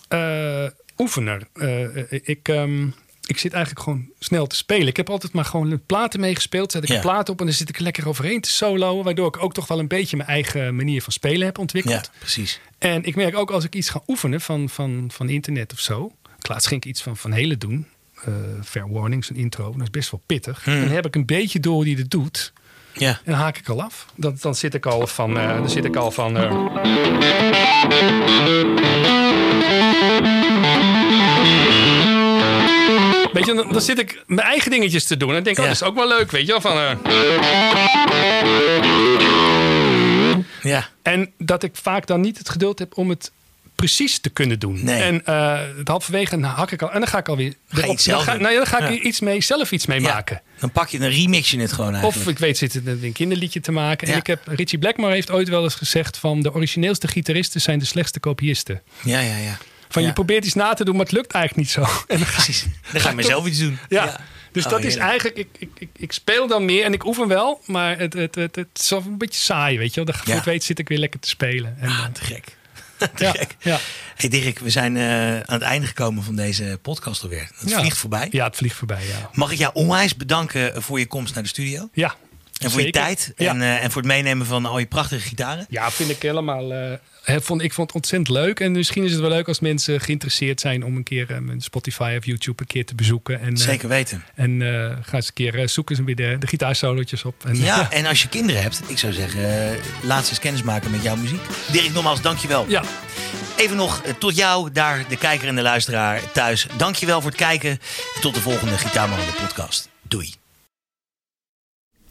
eh, oefener. Eh, ik, ehm, ik zit eigenlijk gewoon snel te spelen. Ik heb altijd maar gewoon platen meegespeeld. Zet ik Ja. een plaat op en dan zit ik er lekker overheen te soloen. Waardoor ik ook toch wel een beetje mijn eigen manier van spelen heb ontwikkeld. Ja, precies. En ik merk ook als ik iets ga oefenen van, van, van internet of zo. Ik laatst ging ik iets van Van Hele doen. eh fair warning, zo'n intro. Dat is best wel pittig. Hmm. En dan heb ik een beetje door die het doet. Ja. En dan haak ik al af. Dan, dan zit ik al van... eh, dan zit ik al van eh, Weet je, dan, dan zit ik mijn eigen dingetjes te doen. En denk ik, Ja. oh, dat is ook wel leuk, weet je wel. Van, eh, Ja. En dat ik vaak dan niet het geduld heb om het precies te kunnen doen. Nee. En eh het halverwege dan hak ik al en dan ga ik alweer. Ga je dan ga, nou ja, dan ga ik Ja. iets mee, zelf iets mee Ja, maken. Dan pak je een remix je het gewoon Of eigenlijk. ik weet, zit een kinderliedje te maken. En ik heb, Richie Blackmore heeft ooit wel eens gezegd van de origineelste gitaristen zijn de slechtste kopiisten. Ja, ja, ja. Van Ja. je probeert iets na te doen, maar het lukt eigenlijk niet zo. En dan ga, Precies. Dan ga je maar zelf iets doen. ja. Dus Oh, dat is eigenlijk, ik, ik, ik, ik speel dan meer en ik oefen wel, maar het, het, het, het is een beetje saai, weet je wel. Dan weet zit ik weer lekker te spelen. En, Ah, eh, te gek. te gek. ja. Hey Dirk, we zijn eh, aan het einde gekomen van deze podcast alweer. Het vliegt voorbij. ja, het vliegt voorbij, ja. Mag ik jou onwijs bedanken voor je komst naar de studio? Ja, En voor je tijd. En, eh, en voor het meenemen van al je prachtige gitaren. Ja, vind ik helemaal. eh, hè, vond, ik vond het ontzettend leuk. En misschien is het wel leuk als mensen geïnteresseerd zijn om een keer eh, mijn Spotify of YouTube een keer te bezoeken. En, eh, Zeker weten. En eh, ga eens een keer eh, zoeken ze weer de, de gitaarsolootjes op. En, Ja, en als je kinderen hebt, ik zou zeggen, eh, laat ze eens kennis maken met jouw muziek. Dirk, nogmaals, dankjewel. ja, Even nog eh, tot jou, daar de kijker en de luisteraar thuis. Dankjewel voor het kijken. En tot de volgende Gitaarman de podcast. Doei.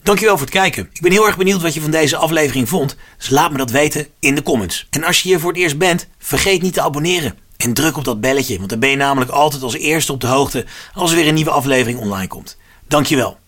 Dankjewel voor het kijken. Ik ben heel erg benieuwd wat je van deze aflevering vond. Dus laat me dat weten in de comments. En als je hier voor het eerst bent, vergeet niet te abonneren. En druk op dat belletje, want dan ben je namelijk altijd als eerste op de hoogte als er weer een nieuwe aflevering online komt. Dankjewel.